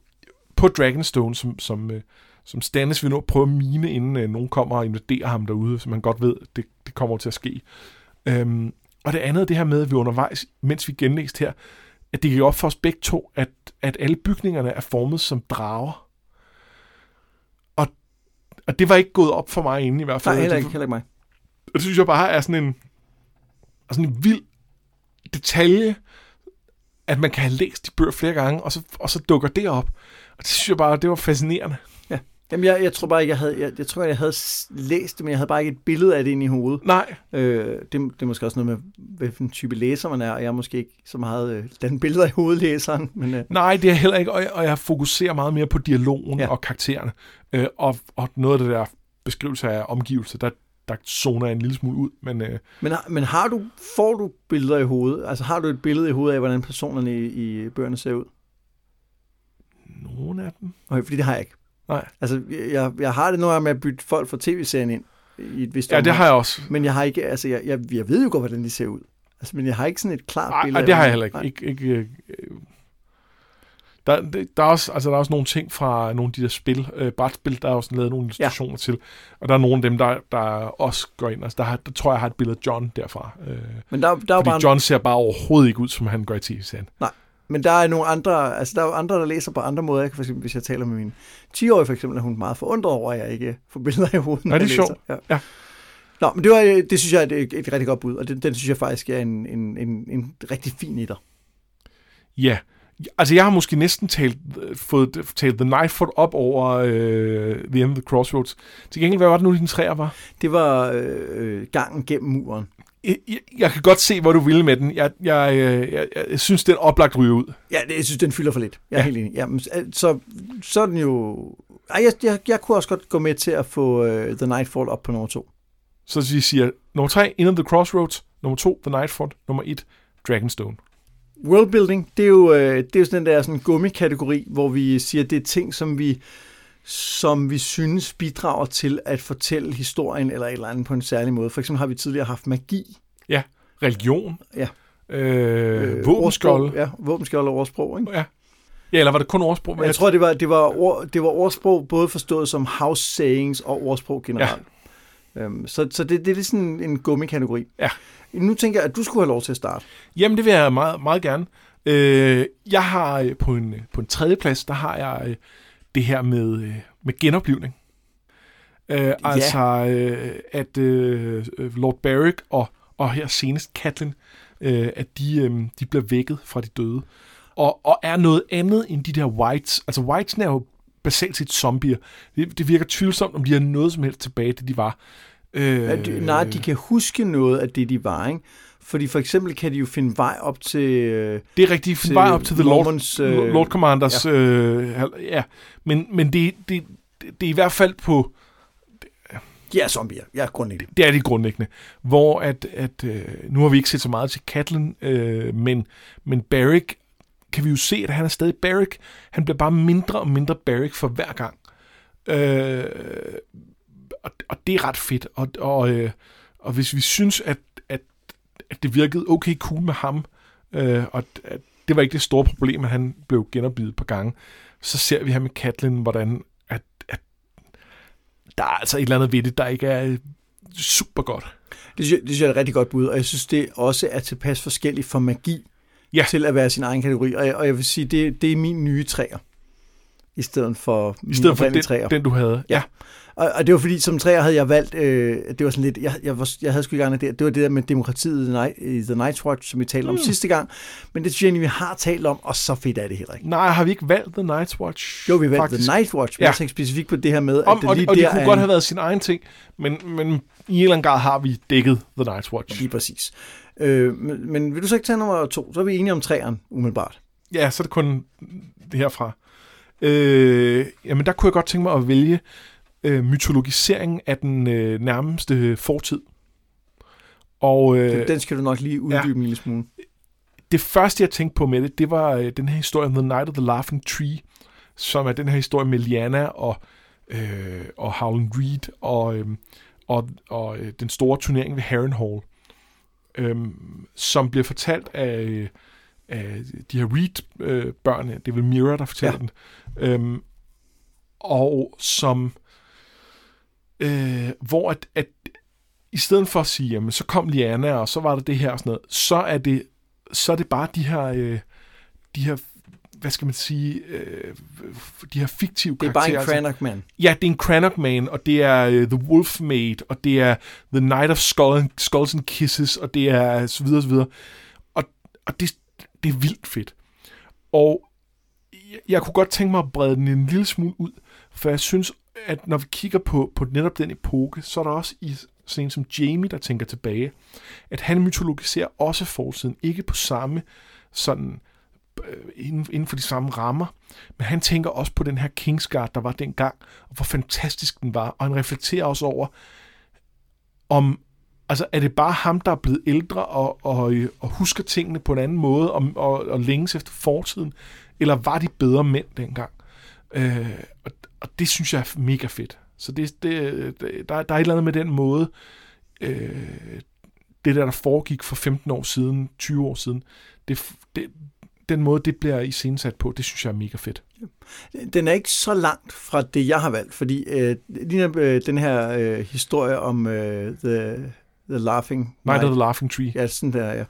[SPEAKER 2] på Dragonstone, som, som, øh, som Stannis vil nu prøve at mine, inden øh, nogen kommer og invaderer ham derude, så man godt ved, det, det kommer til at ske. Øhm, og det andet er det her med, at vi undervejs, mens vi genlæste her, at det gik op for os begge to, at, at alle bygningerne er formet som drager. Og, og det var ikke gået op for mig inden i hvert fald.
[SPEAKER 1] Nej, heller
[SPEAKER 2] Det-
[SPEAKER 1] ikke, heller ikke mig.
[SPEAKER 2] og det synes jeg bare er sådan en, er sådan en vild detalje, at man kan have læst de bøger flere gange, og så, og så dukker det op. Og det synes jeg bare, det var fascinerende.
[SPEAKER 1] Jamen, jeg, jeg tror bare ikke, jeg havde, jeg, jeg tror, jeg havde læst det, men jeg havde bare ikke et billede af det inde i hovedet.
[SPEAKER 2] Nej,
[SPEAKER 1] Øh, det, det er måske også noget med, hvilken type læser man er, og jeg er måske ikke så meget øh, den billeder i hovedet læseren, men øh,
[SPEAKER 2] nej, det er heller ikke, og jeg, og jeg fokuserer meget mere på dialogen
[SPEAKER 1] Ja.
[SPEAKER 2] ja. og karaktererne. Øh, og, og noget af det der beskrivelse af omgivelser, der, der zoner jeg en lille smule ud, men øh,
[SPEAKER 1] Men, men har du, får du billeder i hovedet? Altså har du et billede i hovedet af, hvordan personerne i, i bøgerne ser ud?
[SPEAKER 2] Nogle af dem...
[SPEAKER 1] Okay, fordi det har jeg ikke.
[SPEAKER 2] Nej.
[SPEAKER 1] Altså, jeg, jeg har det nogle gange med at bytte folk fra tv-serien ind i et vist
[SPEAKER 2] Ja, det
[SPEAKER 1] omfang.
[SPEAKER 2] har jeg også.
[SPEAKER 1] Men jeg har ikke, altså jeg, jeg, jeg ved jo godt, hvordan de ser ud. Altså, men jeg har ikke sådan et klart
[SPEAKER 2] Nej,
[SPEAKER 1] billede.
[SPEAKER 2] nej, det har jeg heller ikke.
[SPEAKER 1] Nej.
[SPEAKER 2] ikke, ikke øh, der, det, der, er også, altså, der er også nogle ting fra nogle af de der spil, øh, brætspil, der er også lavet nogle illustrationer ja. til. Og der er nogle af dem, der, der også går ind. Altså, der, har, der tror jeg, jeg har et billede af John derfra. Øh,
[SPEAKER 1] Men der, der er
[SPEAKER 2] fordi
[SPEAKER 1] bare,
[SPEAKER 2] John ser bare overhovedet ikke ud, som han gør i tv-serien.
[SPEAKER 1] Men der er nogle andre, altså der er andre, der læser på andre måder. Jeg kan for eksempel, hvis jeg taler med min 10-årige for eksempel, er hun meget forundret over, at jeg ikke får billeder i hovedet.
[SPEAKER 2] Ja, det er sjovt.
[SPEAKER 1] læser.
[SPEAKER 2] Ja.
[SPEAKER 1] Nå, men det, var, øh, det synes jeg er et, et rigtig godt bud, og den, den synes jeg faktisk er en, en, en, en rigtig fin etter.
[SPEAKER 2] Ja, altså jeg har måske næsten talt, øh, fået talt The Nightfoot op over øh, The End of the Crossroads. Til gengæld, hvad var det nu, din træer var?
[SPEAKER 1] Det var øh, øh, gangen gennem muren.
[SPEAKER 2] Jeg, jeg, kan godt se, hvor du ville med den. Jeg, jeg, øh, jeg, jeg, jeg synes, den oplagt ryger ud.
[SPEAKER 1] Ja, jeg synes, den fylder for lidt. Jeg er
[SPEAKER 2] Ja.
[SPEAKER 1] helt enig. Jamen, så, så er den jo... Ej, jeg, jeg, jeg kunne også godt gå med til at få uh, The Nightfall op på nummer to.
[SPEAKER 2] Så vi siger nummer 3, End of the Crossroads. Nummer 2, The Nightfoot. Nummer 1, Dragonstone.
[SPEAKER 1] Worldbuilding, det er jo, øh, det er jo sådan den der sådan gummikategori, hvor vi siger, det er ting, som vi, som vi synes bidrager til at fortælle historien eller et eller andet på en særlig måde. For eksempel har vi tidligere haft magi.
[SPEAKER 2] Religion.
[SPEAKER 1] Ja.
[SPEAKER 2] Øh, våbenskjold.
[SPEAKER 1] ordsprog. Ja, våbenskjold og ordsprog. Ikke?
[SPEAKER 2] Ja. ja, eller var det kun ordsprog?
[SPEAKER 1] Jeg tror, det var, det, var ord, det var ordsprog, både forstået som house sayings og ordsprog generelt. Ja. Øhm, så så det, det er sådan en gummikategori.
[SPEAKER 2] Ja.
[SPEAKER 1] Nu tænker jeg, at du skulle have lov til at starte.
[SPEAKER 2] Jamen, det vil jeg meget, meget gerne. Øh, jeg har øh, på en, på en tredje plads, der har jeg øh, det her med, øh, med genoplivning. Øh, altså, øh, at øh, Lord Barrick og, og her senest Catelyn, øh, at de, øh, de bliver vækket fra de døde. Og, og er noget andet end de der whites. Altså, whites er jo basalt set zombier. Det, det virker tvivlsomt, om de har noget som helst tilbage, det de var. Øh,
[SPEAKER 1] Øh, de, nej, de kan huske noget af det, de var, ikke? Fordi for eksempel kan de jo finde vej op til... Øh,
[SPEAKER 2] Det er rigtigt.
[SPEAKER 1] Til
[SPEAKER 2] vej op til The Lord,
[SPEAKER 1] Mormons,
[SPEAKER 2] øh,
[SPEAKER 1] øh,
[SPEAKER 2] Lord Commanders. Ja. Øh, ja. Men, men det, det, det, det er i hvert fald på...
[SPEAKER 1] de er zombier. Ja, grundlæggende.
[SPEAKER 2] Det er det grundlæggende. Hvor at, at øh, nu har vi ikke set så meget til Catelyn, øh, men, men Barrick kan vi jo se, at han er stadig Barrick. Han bliver bare mindre og mindre Barrick for hver gang. Øh, og, og det er ret fedt. Og, og, øh, og hvis vi synes, at, at, det virkede okay cool med ham, øh, og at det var ikke det store problem, at han blev genopbidet på gange, så ser vi her med Catelyn, hvordan at, at der er altså et eller andet ved det, der ikke er øh, super godt.
[SPEAKER 1] Det synes, jeg, det synes jeg er et rigtig godt bud, og jeg synes, det også er tilpas forskelligt for magi
[SPEAKER 2] Ja.
[SPEAKER 1] til at være sin egen kategori. Og jeg, og jeg vil sige, det, det er min nye træer. I stedet for
[SPEAKER 2] I stedet for den,
[SPEAKER 1] træer.
[SPEAKER 2] den, du havde.
[SPEAKER 1] Ja. Og, og det var fordi, som træer havde jeg valgt, øh, det var sådan lidt, jeg, jeg, var, jeg havde sgu ikke det, det var det der med demokratiet i The, Night, The Night's Watch, som vi talte om mm. sidste gang, men det synes jeg egentlig, vi har talt om, og så fedt er det heller ikke.
[SPEAKER 2] Nej, har vi ikke valgt The Night's Watch?
[SPEAKER 1] Jo, vi valgte faktisk. The Night's Watch, men ja. jeg tænkte specifikt på det her med,
[SPEAKER 2] om,
[SPEAKER 1] at det
[SPEAKER 2] og,
[SPEAKER 1] lige
[SPEAKER 2] og
[SPEAKER 1] der
[SPEAKER 2] det kunne godt have været sin egen ting, men, men i en eller anden grad har vi dækket The Night's Watch.
[SPEAKER 1] Lige præcis. Øh, men, men vil du så ikke tage nummer to? Så er vi enige om træerne, umiddelbart.
[SPEAKER 2] Ja, så er det kun det herfra. Øh, jamen, der kunne jeg godt tænke mig at vælge øh, mytologiseringen af den øh, nærmeste fortid.
[SPEAKER 1] Og, øh, den skal du nok lige uddybe ja, en lille smule.
[SPEAKER 2] Det første, jeg tænkte på med det, det var øh, den her historie om The Night of the Laughing Tree, som er den her historie med Liana og, øh, og Howland Reed og, øh, og, og øh, den store turnering ved Harrenhal, øh, som bliver fortalt af, af de her Reed-børn. Øh, det er vel Mira, der fortæller ja. den. Øh, og som øh, hvor at, at i stedet for at sige, jamen så kom Liana, og så var der det her og sådan noget, så er det, så er det bare de her, øh, de her hvad skal man sige, øh, de her fiktive
[SPEAKER 1] karakterer. Det er bare en Cranach Man.
[SPEAKER 2] Ja, det er en Cranach Man, og det er uh, The Wolf Maid, og det er The Night of Skull, Skulls and Kisses, og det er så videre, så videre. Og, og det, det er vildt fedt. Og jeg, kunne godt tænke mig at brede den en lille smule ud, for jeg synes at når vi kigger på, på netop den epoke, så er der også i sådan en som Jamie, der tænker tilbage, at han mytologiserer også fortiden, ikke på samme sådan øh, inden, inden for de samme rammer, men han tænker også på den her Kingsguard, der var dengang, og hvor fantastisk den var, og han reflekterer også over, om altså er det bare ham, der er blevet ældre og, og, og husker tingene på en anden måde og, og, og længes efter fortiden, eller var de bedre mænd dengang? Øh, og og det synes jeg er mega fedt. Så det, det, der, der er et eller andet med den måde, øh, det der, der foregik for 15 år siden, 20 år siden, det, det, den måde, det bliver iscenesat på, det synes jeg er mega fedt.
[SPEAKER 1] Den er ikke så langt fra det, jeg har valgt, fordi øh, lige øh, den her øh, historie om øh, The, the Laughing...
[SPEAKER 2] Night of the Laughing Tree.
[SPEAKER 1] Ja, sådan der, ja.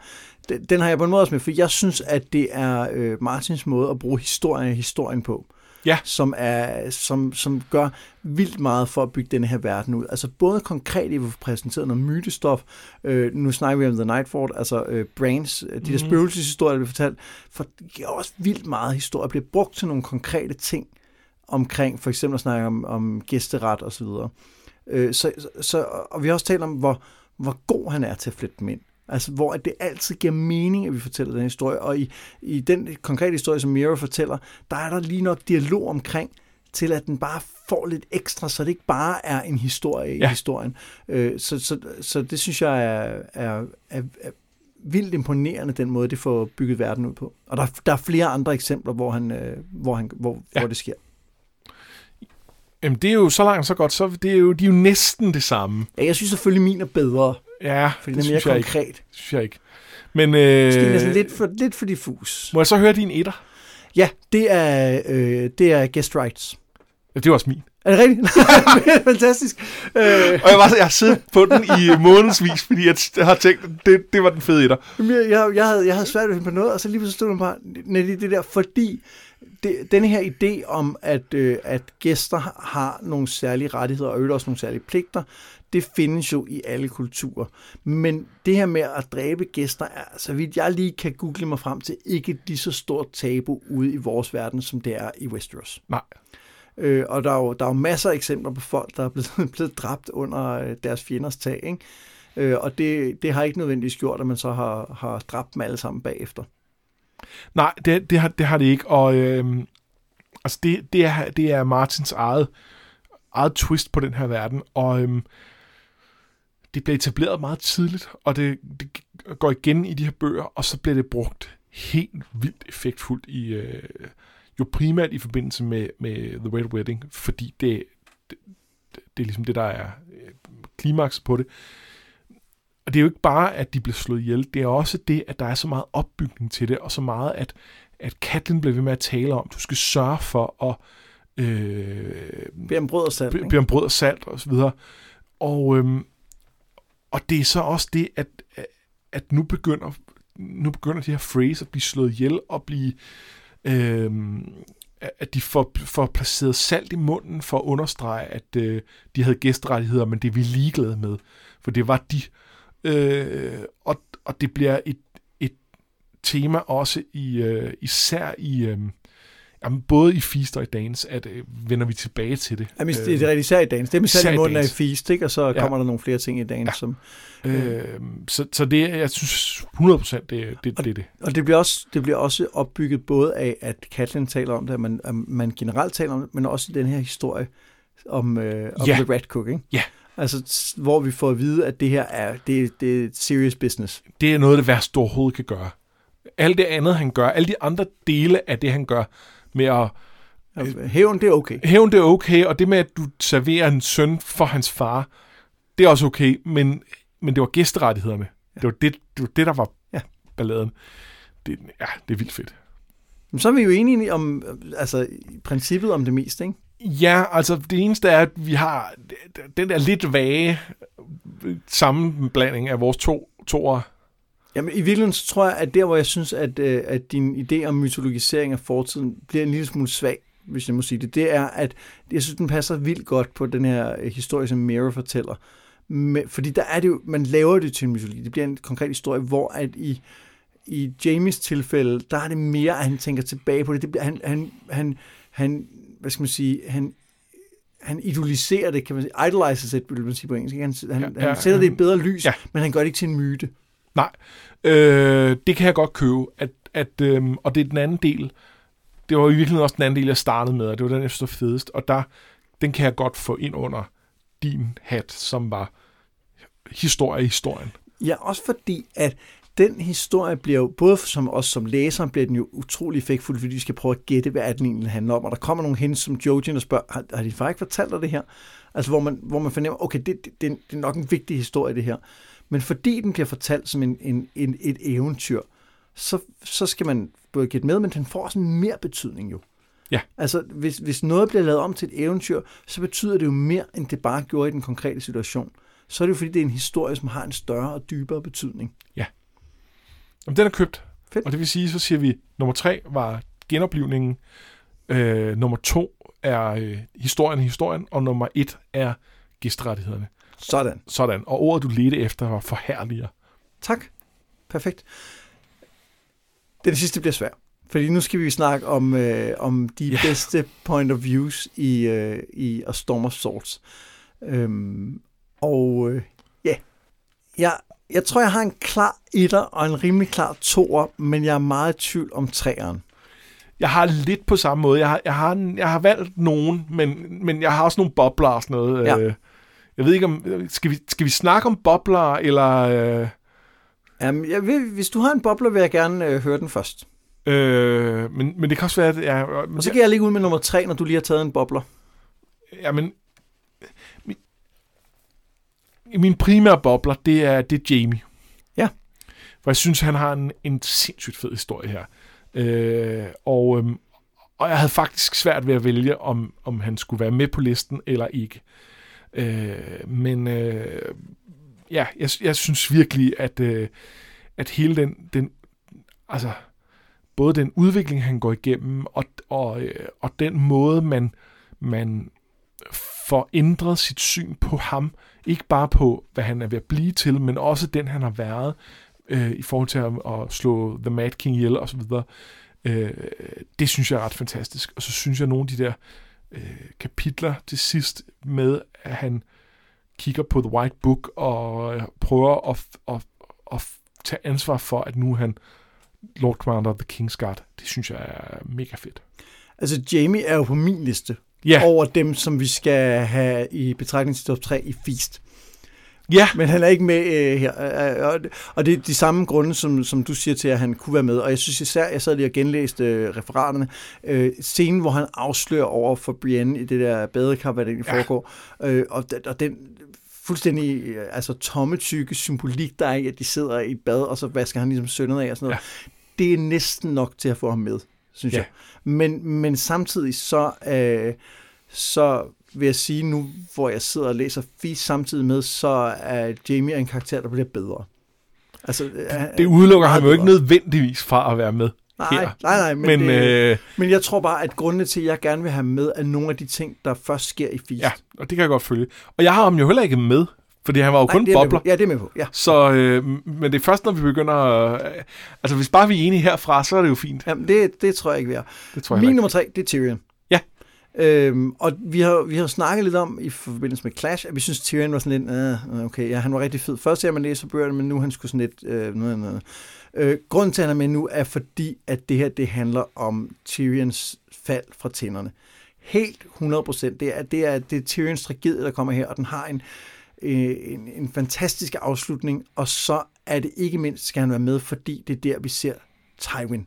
[SPEAKER 1] Den, den har jeg på en måde også med, for jeg synes, at det er øh, Martins måde at bruge historien, historien på
[SPEAKER 2] ja.
[SPEAKER 1] som, er, som, som gør vildt meget for at bygge den her verden ud. Altså både konkret, at vi får præsenteret noget mytestof, øh, nu snakker vi om The Nightford, altså øh, Brains, de der mm. spøgelseshistorier, der bliver fortalt, for det er også vildt meget historie, bliver brugt til nogle konkrete ting omkring, for eksempel at snakke om, om gæsteret og så videre. Øh, så, så, og vi har også talt om, hvor, hvor god han er til at flytte dem ind. Altså, hvor det altid giver mening, at vi fortæller den historie. Og i, i den konkrete historie, som Mira fortæller, der er der lige nok dialog omkring, til at den bare får lidt ekstra, så det ikke bare er en historie ja. i historien. Øh, så, så, så det synes jeg er, er, er, er vildt imponerende, den måde, det får bygget verden ud på. Og der, der er flere andre eksempler, hvor, han, øh, hvor, han, hvor, ja. hvor det sker.
[SPEAKER 2] Jamen, det er jo så langt så godt, så det er jo, de er jo næsten det samme.
[SPEAKER 1] Ja, jeg synes selvfølgelig, min er bedre.
[SPEAKER 2] Ja,
[SPEAKER 1] fordi det, det er mere konkret.
[SPEAKER 2] Jeg ikke. Det synes jeg ikke. Men, øh,
[SPEAKER 1] det er næsten lidt for, lidt for diffus.
[SPEAKER 2] Må jeg så høre din etter?
[SPEAKER 1] Ja, det er, øh, det er Guest Rights.
[SPEAKER 2] Ja, det er også min.
[SPEAKER 1] Er det rigtigt? Fantastisk.
[SPEAKER 2] Øh. Og jeg, var, jeg har siddet på den i månedsvis, fordi jeg har tænkt, det, det var den fede etter.
[SPEAKER 1] Jeg, jeg, jeg, havde, jeg havde svært ved at finde på noget, og så lige så stod den bare, det, det der, fordi det, denne her idé om, at, øh, at gæster har nogle særlige rettigheder og øvrigt også nogle særlige pligter, det findes jo i alle kulturer. Men det her med at dræbe gæster er, så vidt jeg lige kan google mig frem til, ikke lige så stort tabu ude i vores verden, som det er i Westeros.
[SPEAKER 2] Nej.
[SPEAKER 1] Øh, og der er, jo, der er jo masser af eksempler på folk, der er blevet, blevet dræbt under øh, deres fjenders tag. Ikke? Øh, og det, det har ikke nødvendigvis gjort, at man så har, har dræbt dem alle sammen bagefter.
[SPEAKER 2] Nej, det, det, har, det har det ikke. Og øh, altså det, det, er, det er Martins eget, eget twist på den her verden. Og øh, det bliver etableret meget tidligt, og det, det går igen i de her bøger, og så bliver det brugt helt vildt effektfuldt i... Øh, jo primært i forbindelse med, med The Red Wedding, fordi det, det, det er ligesom det, der er øh, klimaks på det. Og det er jo ikke bare, at de bliver slået ihjel, det er også det, at der er så meget opbygning til det, og så meget, at, at Katlin bliver ved med at tale om, du skal sørge for at
[SPEAKER 1] øh, bede om brød og salt,
[SPEAKER 2] bede om brød og salt og så videre. Og, øhm, og det er så også det, at, at nu begynder nu begynder de her phrase at blive slået ihjel og blive øh, at de får, får placeret salt i munden for at understrege, at øh, de havde gæsterettigheder, men det er vi ligeglade med. For det var de. Øh, og, og det bliver et, et tema også i øh, især i... Øh, Jamen, både i Feast og i Dance at, øh, vender vi tilbage til det.
[SPEAKER 1] Jamen, det er det rigtig særligt i Dance. Det er med salt i munden af Feast, ikke? og så ja. kommer der nogle flere ting i Dance. Ja. Som,
[SPEAKER 2] øh, så, så det, jeg synes 100% det, det, det,
[SPEAKER 1] og,
[SPEAKER 2] det er det.
[SPEAKER 1] Og det bliver, også, det bliver også opbygget både af, at Katlin taler om det, at man, at man generelt taler om det, men også i den her historie om, øh, om ja. The Red Cook, ikke?
[SPEAKER 2] Ja.
[SPEAKER 1] Altså, hvor vi får at vide, at det her er, det, det er serious business.
[SPEAKER 2] Det er noget det værste, overhovedet kan gøre. Alt det andet, han gør, alle de andre dele af det, han gør, med at...
[SPEAKER 1] Altså, hævn, det er okay.
[SPEAKER 2] Hævn, det er okay, og det med, at du serverer en søn for hans far, det er også okay, men, men det var gæsterettighederne. Ja. Det, var det, det var det, der var ja. balladen. Det, ja, det er vildt fedt.
[SPEAKER 1] Men så er vi jo enige om, altså, princippet om det meste, ikke?
[SPEAKER 2] Ja, altså det eneste er, at vi har den der lidt vage sammenblanding af vores to toer
[SPEAKER 1] Jamen, i virkeligheden så tror jeg, at der, hvor jeg synes, at, øh, at din idé om mytologisering af fortiden bliver en lille smule svag, hvis jeg må sige det, det er, at jeg synes, den passer vildt godt på den her øh, historie, som Mary fortæller. Men, fordi der er det jo, man laver det til en mytologi. Det bliver en konkret historie, hvor at i, i Jamies tilfælde, der er det mere, at han tænker tilbage på det. det bliver, han, han, han, han, hvad skal man sige, han han idoliserer det, kan man sige, idolizes it, vil man sige på engelsk. Han, han, ja, ja, han sætter det i et bedre lys, ja. men han gør det ikke til en myte.
[SPEAKER 2] Nej, øh, det kan jeg godt købe. At, at, øh, og det er den anden del. Det var i virkeligheden også den anden del, jeg startede med, og det var den, jeg synes fedest. Og der, den kan jeg godt få ind under din hat, som var historie i historien.
[SPEAKER 1] Ja, også fordi, at den historie bliver jo, både som os som læser, bliver den jo utrolig effektfuld, fordi vi skal prøve at gætte, hvad den egentlig handler om. Og der kommer nogle hen som Jojen og spørger, har, har de faktisk fortalt dig det her? Altså, hvor man, hvor man fornemmer, okay, det, det, det er nok en vigtig historie, det her. Men fordi den bliver fortalt som en, en, en, et eventyr, så, så skal man både gætte med, men den får en mere betydning jo.
[SPEAKER 2] Ja.
[SPEAKER 1] Altså, hvis, hvis noget bliver lavet om til et eventyr, så betyder det jo mere, end det bare gjorde i den konkrete situation. Så er det jo fordi, det er en historie, som har en større og dybere betydning.
[SPEAKER 2] Ja. Jamen, den er købt. Fedt. Og det vil sige, så siger vi, nummer tre var genoplivningen, øh, nummer to er øh, historien historien, og nummer et er gæstrettighederne.
[SPEAKER 1] Sådan.
[SPEAKER 2] Sådan. Og ordet, du ledte efter, var forhærliger.
[SPEAKER 1] Tak. Perfekt. Den sidste bliver svær. Fordi nu skal vi snakke om, øh, om de yeah. bedste point of views i, øh, i A Storm of Swords. Øhm, og øh, ja, yeah. jeg, jeg tror, jeg har en klar etter og en rimelig klar toer, men jeg er meget i tvivl om træeren.
[SPEAKER 2] Jeg har lidt på samme måde. Jeg har, jeg har, jeg har valgt nogen, men, men jeg har også nogle bobler og sådan noget. Ja. Øh, jeg ved ikke om... Skal vi, skal vi snakke om bobler, eller... Øh...
[SPEAKER 1] Jamen, jeg vil, hvis du har en bobler, vil jeg gerne øh, høre den først.
[SPEAKER 2] Øh, men, men det kan også være, at... Ja,
[SPEAKER 1] men, og så kan jeg ligge ud med nummer tre, når du lige har taget en bobler.
[SPEAKER 2] Jamen... Min, min primære bobler, det er, det er Jamie.
[SPEAKER 1] Ja.
[SPEAKER 2] For jeg synes, han har en, en sindssygt fed historie her. Øh, og, øh, og jeg havde faktisk svært ved at vælge, om, om han skulle være med på listen eller ikke. Øh, Øh, men øh, ja, jeg, jeg synes virkelig, at, øh, at hele den, den, altså både den udvikling, han går igennem, og, og, øh, og den måde, man, man får ændret sit syn på ham, ikke bare på, hvad han er ved at blive til, men også den, han har været, øh, i forhold til at, at slå The Mad King ihjel og så videre. Øh, det synes jeg er ret fantastisk. Og så synes jeg, at nogle af de der øh, kapitler til sidst med, at han kigger på The White Book og øh, prøver at, at, at tage ansvar for, at nu han Lord Commander of the King's Guard. Det synes jeg er mega fedt.
[SPEAKER 1] Altså, Jamie er jo på min liste ja. over dem, som vi skal have i betragtning til top 3 i Feast.
[SPEAKER 2] Ja.
[SPEAKER 1] Men han er ikke med øh, her. Øh, og det er de samme grunde, som, som du siger til, at han kunne være med. Og jeg synes især, jeg sad lige og genlæste øh, referaterne. Øh, scenen, hvor han afslører over for Brienne i det der badekar, hvad det egentlig ja. foregår. Øh, og, og den fuldstændig øh, altså, tomme tykke symbolik, der er i, at de sidder i bad, og så vasker han ligesom søndet af og sådan noget. Ja. Det er næsten nok til at få ham med, synes ja. jeg. Men, men samtidig så... Øh, så vil jeg sige nu, hvor jeg sidder og læser Fis samtidig med, så er Jamie en karakter, der bliver bedre.
[SPEAKER 2] Altså, det, det udelukker ham jo ikke nødvendigvis fra at være med.
[SPEAKER 1] Nej,
[SPEAKER 2] her.
[SPEAKER 1] nej, nej, men,
[SPEAKER 2] Men,
[SPEAKER 1] det,
[SPEAKER 2] øh,
[SPEAKER 1] men jeg tror bare, at grundene til, at jeg gerne vil have med, er nogle af de ting, der først sker i Feast.
[SPEAKER 2] ja, og det kan jeg godt følge. Og jeg har ham jo heller ikke med, fordi han var jo
[SPEAKER 1] Nej,
[SPEAKER 2] kun
[SPEAKER 1] er
[SPEAKER 2] bobler.
[SPEAKER 1] Ja, det er med på. Ja.
[SPEAKER 2] Så, øh, men det er først, når vi begynder... Øh, altså, hvis bare vi er enige herfra, så er det jo fint.
[SPEAKER 1] Jamen, det, det tror jeg ikke, vi er.
[SPEAKER 2] Det tror jeg
[SPEAKER 1] Min nummer tre, det er Tyrion. Øhm, og vi har, vi har snakket lidt om i forbindelse med Clash, at vi synes, Tyrion var sådan lidt, øh, okay, ja, han var rigtig fed. Først ser man læser bøgerne, men nu han skulle sådan lidt, øh, noget, noget. Øh, grunden til, at han er med nu, er fordi, at det her, det handler om Tyrions fald fra tænderne. Helt 100 procent. Det er, det, er, det er Tyrions tragedie, der kommer her, og den har en, øh, en, en fantastisk afslutning, og så er det ikke mindst, skal han være med, fordi det er der, vi ser Tywin.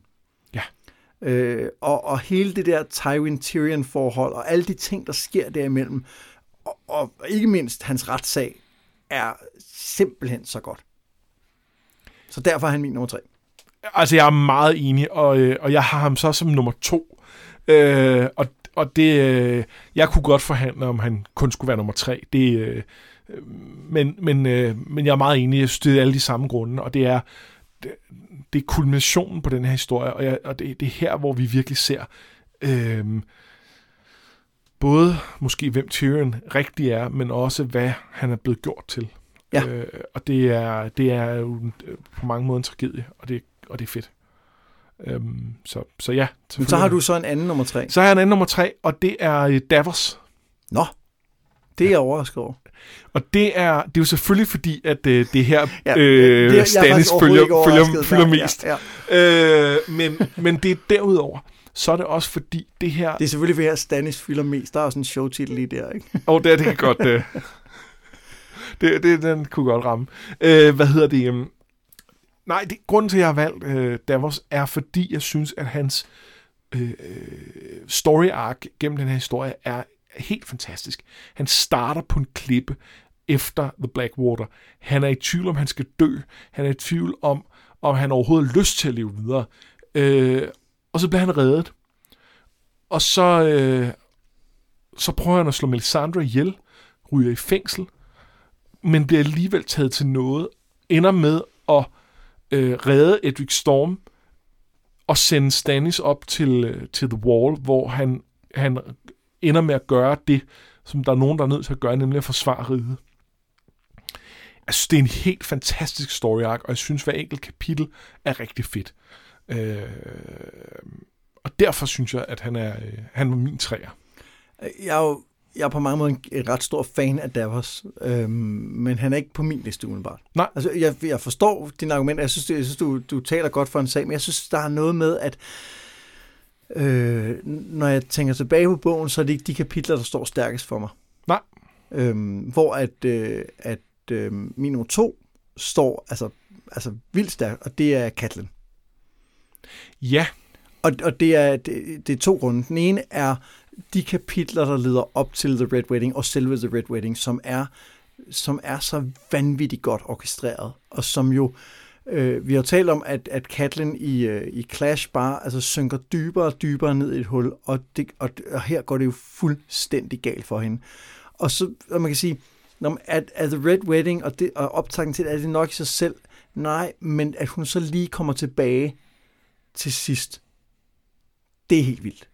[SPEAKER 1] Øh, og, og hele det der Tywin-Tyrion-forhold, og alle de ting, der sker derimellem, og, og ikke mindst hans retssag, er simpelthen så godt. Så derfor er han min nummer tre.
[SPEAKER 2] Altså, jeg er meget enig, og, øh, og jeg har ham så som nummer to. Øh, og, og det, øh, jeg kunne godt forhandle, om han kun skulle være nummer tre. Det, øh, men, men, øh, men jeg er meget enig. Jeg synes, det er alle de samme grunde, og det er, det, er kulminationen på den her historie, og, jeg, og det, det er her, hvor vi virkelig ser øh, både måske, hvem Tyrion rigtig er, men også, hvad han er blevet gjort til.
[SPEAKER 1] Ja.
[SPEAKER 2] Øh, og det er, det er jo øh, på mange måder en tragedie, og det, og det er fedt. Øhm, så, så ja.
[SPEAKER 1] Men så har du så en anden nummer tre.
[SPEAKER 2] Så har jeg en anden nummer tre, og det er øh, Davos.
[SPEAKER 1] Nå, det er jeg overrasket over.
[SPEAKER 2] Og det er, det er jo selvfølgelig fordi, at øh, det her
[SPEAKER 1] Ja,
[SPEAKER 2] øh,
[SPEAKER 1] det, er
[SPEAKER 2] Stannis følger, følger, følger mest.
[SPEAKER 1] Ja, ja.
[SPEAKER 2] Øh, men, men det er derudover, så er det også fordi, det her...
[SPEAKER 1] Det er selvfølgelig, fordi Stannis fylder mest. Der er også en showtitel lige der, ikke?
[SPEAKER 2] Åh, oh, det, det kan godt... Øh, det, det, den kunne godt ramme. Øh, hvad hedder det? Um, nej, det, grunden til, at jeg har valgt øh, Davos, er fordi, jeg synes, at hans øh, story arc gennem den her historie er helt fantastisk. Han starter på en klippe efter The Blackwater. Han er i tvivl om, han skal dø. Han er i tvivl om, om han overhovedet har lyst til at leve videre. Øh, og så bliver han reddet. Og så, øh, så prøver han at slå Melisandre ihjel, ryger i fængsel, men bliver alligevel taget til noget, ender med at øh, redde Edric Storm og sende Stannis op til, øh, til The Wall, hvor han, han ender med at gøre det, som der er nogen, der er nødt til at gøre, nemlig at forsvare riget. Jeg synes, det er en helt fantastisk story arc, og jeg synes, hver enkelt kapitel er rigtig fedt. Øh, og derfor synes jeg, at han er, øh, han var min træer.
[SPEAKER 1] Jeg er jo jeg er på mange måder en, en ret stor fan af Davos, øhm, men han er ikke på min liste umiddelbart.
[SPEAKER 2] Nej.
[SPEAKER 1] Altså, jeg, jeg forstår dine argumenter. Jeg synes, jeg synes du, du taler godt for en sag, men jeg synes, der er noget med, at øh, når jeg tænker tilbage på bogen, så er det ikke de kapitler, der står stærkest for mig.
[SPEAKER 2] Nej.
[SPEAKER 1] Øhm, hvor at, øh, at øh, min nummer to står altså, altså vildt stærkt, og det er Katlin.
[SPEAKER 2] Ja,
[SPEAKER 1] Og, og det, er, det, det er to grunde. Den ene er de kapitler, der leder op til The Red Wedding og selve The Red Wedding, som er, som er så vanvittigt godt orkestreret, og som jo, øh, vi har talt om, at, at Catelyn i, øh, i Clash bare altså, synker dybere og dybere ned i et hul, og, det, og, og her går det jo fuldstændig galt for hende. Og så, og man kan sige, når at, at The Red Wedding og, det, og optakten til, er det nok i sig selv, nej, men at hun så lige kommer tilbage til sidst, det er helt vildt.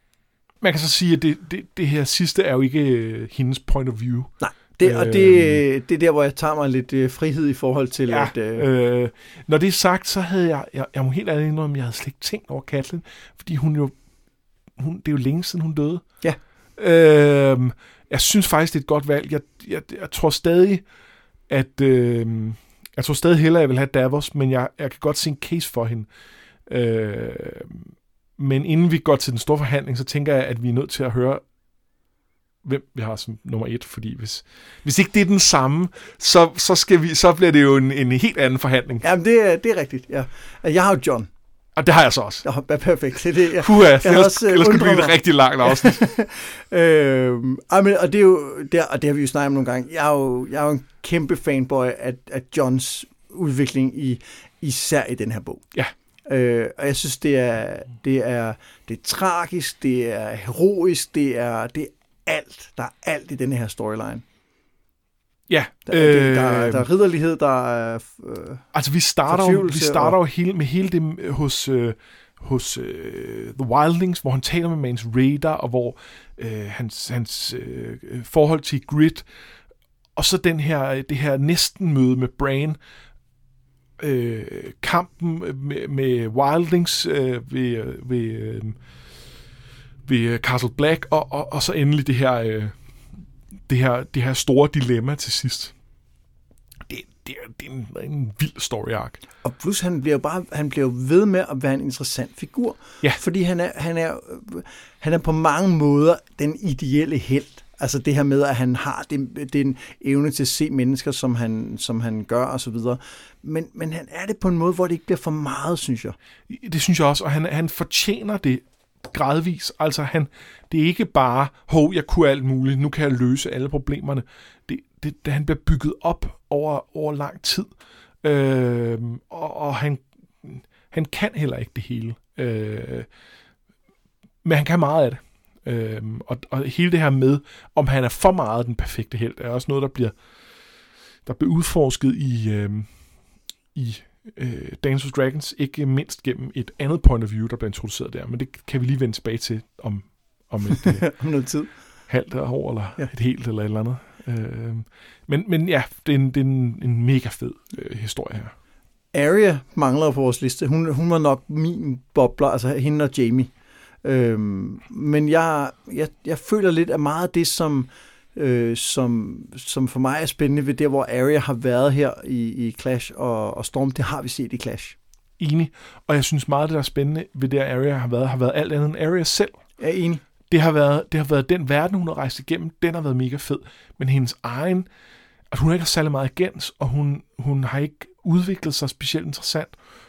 [SPEAKER 2] man kan så sige, at det, det, det her sidste er jo ikke øh, hendes point of view.
[SPEAKER 1] Nej, det, og det, det er der, hvor jeg tager mig lidt øh, frihed i forhold til,
[SPEAKER 2] Ja,
[SPEAKER 1] at... Øh,
[SPEAKER 2] øh, når det er sagt, så havde jeg, jeg, jeg må helt ærligt indrømme, jeg havde slet ikke tænkt over Katlin, fordi hun jo, hun, det er jo længe siden, hun døde.
[SPEAKER 1] Ja.
[SPEAKER 2] Øh, jeg synes faktisk, det er et godt valg. Jeg, jeg, jeg tror stadig, at øh, jeg tror stadig hellere, jeg vil have Davos, men jeg, jeg kan godt se en case for hende. Øh, men inden vi går til den store forhandling, så tænker jeg, at vi er nødt til at høre, hvem vi har som nummer et, fordi hvis, hvis ikke det er den samme, så, så, skal vi, så bliver det jo en, en helt anden forhandling.
[SPEAKER 1] jamen, det, er- det er rigtigt, ja. Jeg har jo John.
[SPEAKER 2] Og det har jeg så også.
[SPEAKER 1] Ja, perfekt. Det er det, ja.
[SPEAKER 2] Puha,
[SPEAKER 1] Jeg
[SPEAKER 2] ellers,
[SPEAKER 1] også, øh,
[SPEAKER 2] ellers skulle det blive et rigtig langt afsnit.
[SPEAKER 1] øh, men, og det er jo, der, og det har vi jo snakket om nogle gange, jeg er jo, jeg er jo en kæmpe fanboy af, af Johns udvikling i, især i den her bog.
[SPEAKER 2] Ja.
[SPEAKER 1] Øh, og jeg synes, det er, det er, det er tragisk, det er heroisk, det er, det er alt. Der er alt i den her storyline.
[SPEAKER 2] ja,
[SPEAKER 1] Der, øh,
[SPEAKER 2] øh,
[SPEAKER 1] der, er, der er ridderlighed, der er... Øh,
[SPEAKER 2] altså vi starter, jo, vi starter jo hele, med hele det øh, hos, øh, hos øh, The Wildlings, hvor han taler med Mans Raider, og hvor øh, hans, hans øh, forhold til Grid, og så den her, det her næsten møde med Bran, øh, kampen med, med Wildlings øh, ved, ved, øh, ved Castle Black, og, og, og så endelig det her, øh, det her, det her store dilemma til sidst. Det, det, er, det er en, en vild story arc.
[SPEAKER 1] Og plus, han bliver jo bare han bliver jo ved med at være en interessant figur.
[SPEAKER 2] Ja.
[SPEAKER 1] Fordi han er, han, er, han er på mange måder den ideelle held. Altså det her med, at han har den, den evne til at se mennesker, som han, som han gør og så videre. Men, men han er det på en måde, hvor det ikke bliver for meget, synes jeg.
[SPEAKER 2] Det synes jeg også, og han, han fortjener det gradvis. Altså han, det er ikke bare, hov, jeg kunne alt muligt, nu kan jeg løse alle problemerne. Det, det, det han bliver bygget op over, over lang tid. Øh, og, og han, han kan heller ikke det hele. Øh, men han kan meget af det. Øh, og, og hele det her med, om han er for meget den perfekte held, er også noget, der bliver, der bliver udforsket i, øh, i øh, Dance of Dragons, ikke mindst gennem et andet point of view, der bliver introduceret der. Men det kan vi lige vende tilbage til om, om et øh,
[SPEAKER 1] om noget tid.
[SPEAKER 2] halvt år, eller ja. et helt, eller et eller andet. Øh, men, men ja, det er en, det er en, en mega fed øh, historie her.
[SPEAKER 1] Arya mangler på vores liste. Hun, hun var nok min bobler, altså hende og Jamie. Øhm, men jeg, jeg, jeg føler lidt af meget af det, som, øh, som, som for mig er spændende ved det, hvor Arya har været her i, i Clash og, og Storm, det har vi set i Clash.
[SPEAKER 2] Enig. Og jeg synes meget, det der er spændende ved det, Arya har været, har været alt andet end Arya selv.
[SPEAKER 1] Jeg er enig.
[SPEAKER 2] Det har, været, det har været den verden, hun har rejst igennem, den har været mega fed. Men hendes egen, at hun ikke har særlig meget agens, og hun, hun har ikke udviklet sig specielt interessant.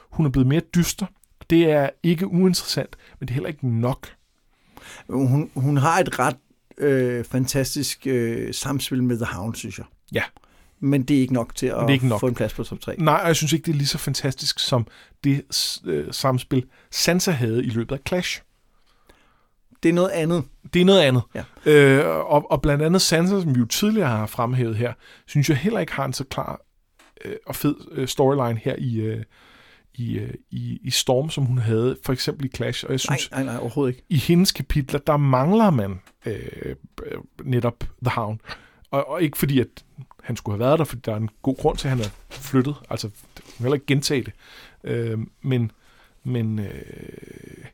[SPEAKER 2] Hun er blevet mere dyster. Det er ikke uinteressant, men det er heller ikke nok.
[SPEAKER 1] Hun, hun har et ret øh, fantastisk øh, samspil med The Hound, synes jeg.
[SPEAKER 2] Ja.
[SPEAKER 1] Men det er ikke nok til at
[SPEAKER 2] ikke nok.
[SPEAKER 1] få en plads på top 3.
[SPEAKER 2] Nej, og jeg synes ikke, det er lige så fantastisk som det øh, samspil, Sansa havde i løbet af Clash.
[SPEAKER 1] Det er noget andet.
[SPEAKER 2] Det er noget andet.
[SPEAKER 1] Ja.
[SPEAKER 2] Øh, og, og blandt andet Sansa, som vi jo tidligere har fremhævet her, synes jeg heller ikke har en så klar øh, og fed øh, storyline her i, øh, i, øh, i, i Storm, som hun havde, for eksempel i Clash. Og jeg synes,
[SPEAKER 1] nej, nej, nej, overhovedet ikke.
[SPEAKER 2] i hendes kapitler, der mangler man øh, øh, netop The Hound. Og, og ikke fordi, at han skulle have været der, fordi der er en god grund til, at han er flyttet. Altså, man kan heller ikke gentage det. Øh, men men øh,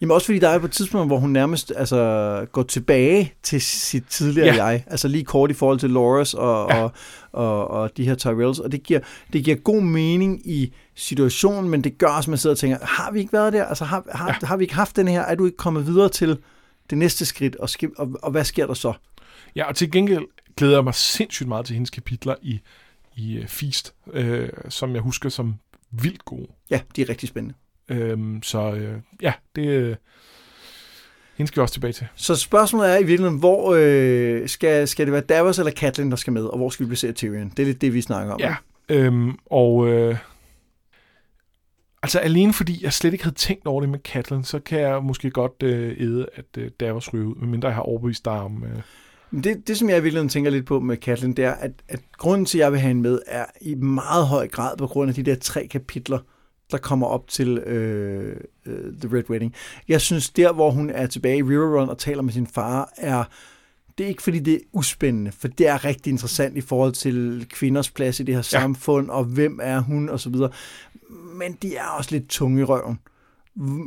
[SPEAKER 1] Jamen også fordi der er på et tidspunkt, hvor hun nærmest altså, går tilbage til sit tidligere
[SPEAKER 2] Ja.
[SPEAKER 1] jeg. Altså lige kort i forhold til Loras og,
[SPEAKER 2] Ja.
[SPEAKER 1] og, og, og de her Tyrells. Og det giver, det giver god mening i situationen, men det gør også, at man sidder og tænker, har vi ikke været der? Altså har, har, ja. har vi ikke haft den her? Er du ikke kommet videre til det næste skridt? Og, sk- og, og hvad sker der så?
[SPEAKER 2] ja, og til gengæld glæder jeg mig sindssygt meget til hendes kapitler i, i uh, Feast, øh, som jeg husker som vildt gode.
[SPEAKER 1] Ja, de er rigtig spændende.
[SPEAKER 2] Øhm, så øh, ja, det øh, hende skal vi også tilbage til.
[SPEAKER 1] Så spørgsmålet er i virkeligheden, hvor øh, skal, skal det være Davos eller Catelyn, der skal med, og hvor skal vi placere Tyrion? Det er lidt det, vi snakker om.
[SPEAKER 2] Ja, øhm, og øh, altså alene fordi jeg slet ikke havde tænkt over det med Catelyn, så kan jeg måske godt øh, æde, at øh, Davos ryger ud, medmindre jeg har overbevist dig om... Øh,
[SPEAKER 1] Det, det, som jeg i virkeligheden tænker lidt på med Catelyn, det er, at, at grunden til, at jeg vil have hende med, er i meget høj grad på grund af de der tre kapitler, der kommer op til øh, øh, The Red Wedding. Jeg synes, der hvor hun er tilbage i Riverrun og taler med sin far, er det er ikke fordi, det er uspændende, for det er rigtig interessant i forhold til kvinders plads i det her
[SPEAKER 2] Ja.
[SPEAKER 1] samfund, og hvem er hun, og så videre. Men de er også lidt tunge i røven.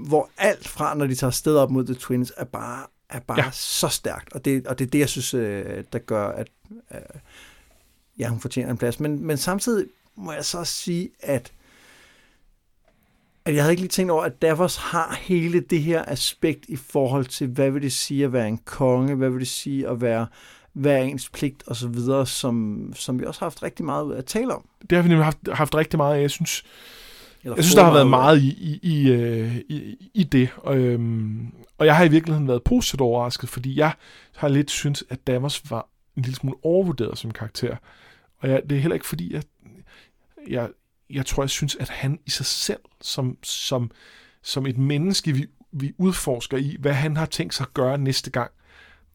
[SPEAKER 1] Hvor alt fra, når de tager sted op mod The Twins, er bare, er bare
[SPEAKER 2] Ja.
[SPEAKER 1] så stærkt. Og det, og det er det, jeg synes, øh, der gør, at øh, ja, hun fortjener en plads. Men, men samtidig må jeg så sige, at at jeg havde ikke lige tænkt over, at Davos har hele det her aspekt i forhold til, hvad vil det sige at være en konge, hvad vil det sige at være, hvad er ens pligt og så videre, som, som vi også har haft rigtig meget ud af at tale om.
[SPEAKER 2] det har vi nemlig haft, haft rigtig meget af. Jeg synes,
[SPEAKER 1] Eller
[SPEAKER 2] jeg synes der har været meget i, i, i, øh, i, i det. Og, øhm, og jeg har i virkeligheden været positivt overrasket, fordi jeg har lidt syntes, at Davos var en lille smule overvurderet som karakter. Og jeg, det er heller ikke fordi, at jeg, jeg tror, jeg synes, at han i sig selv, som, som, som et menneske, vi, vi udforsker i, hvad han har tænkt sig at gøre næste gang,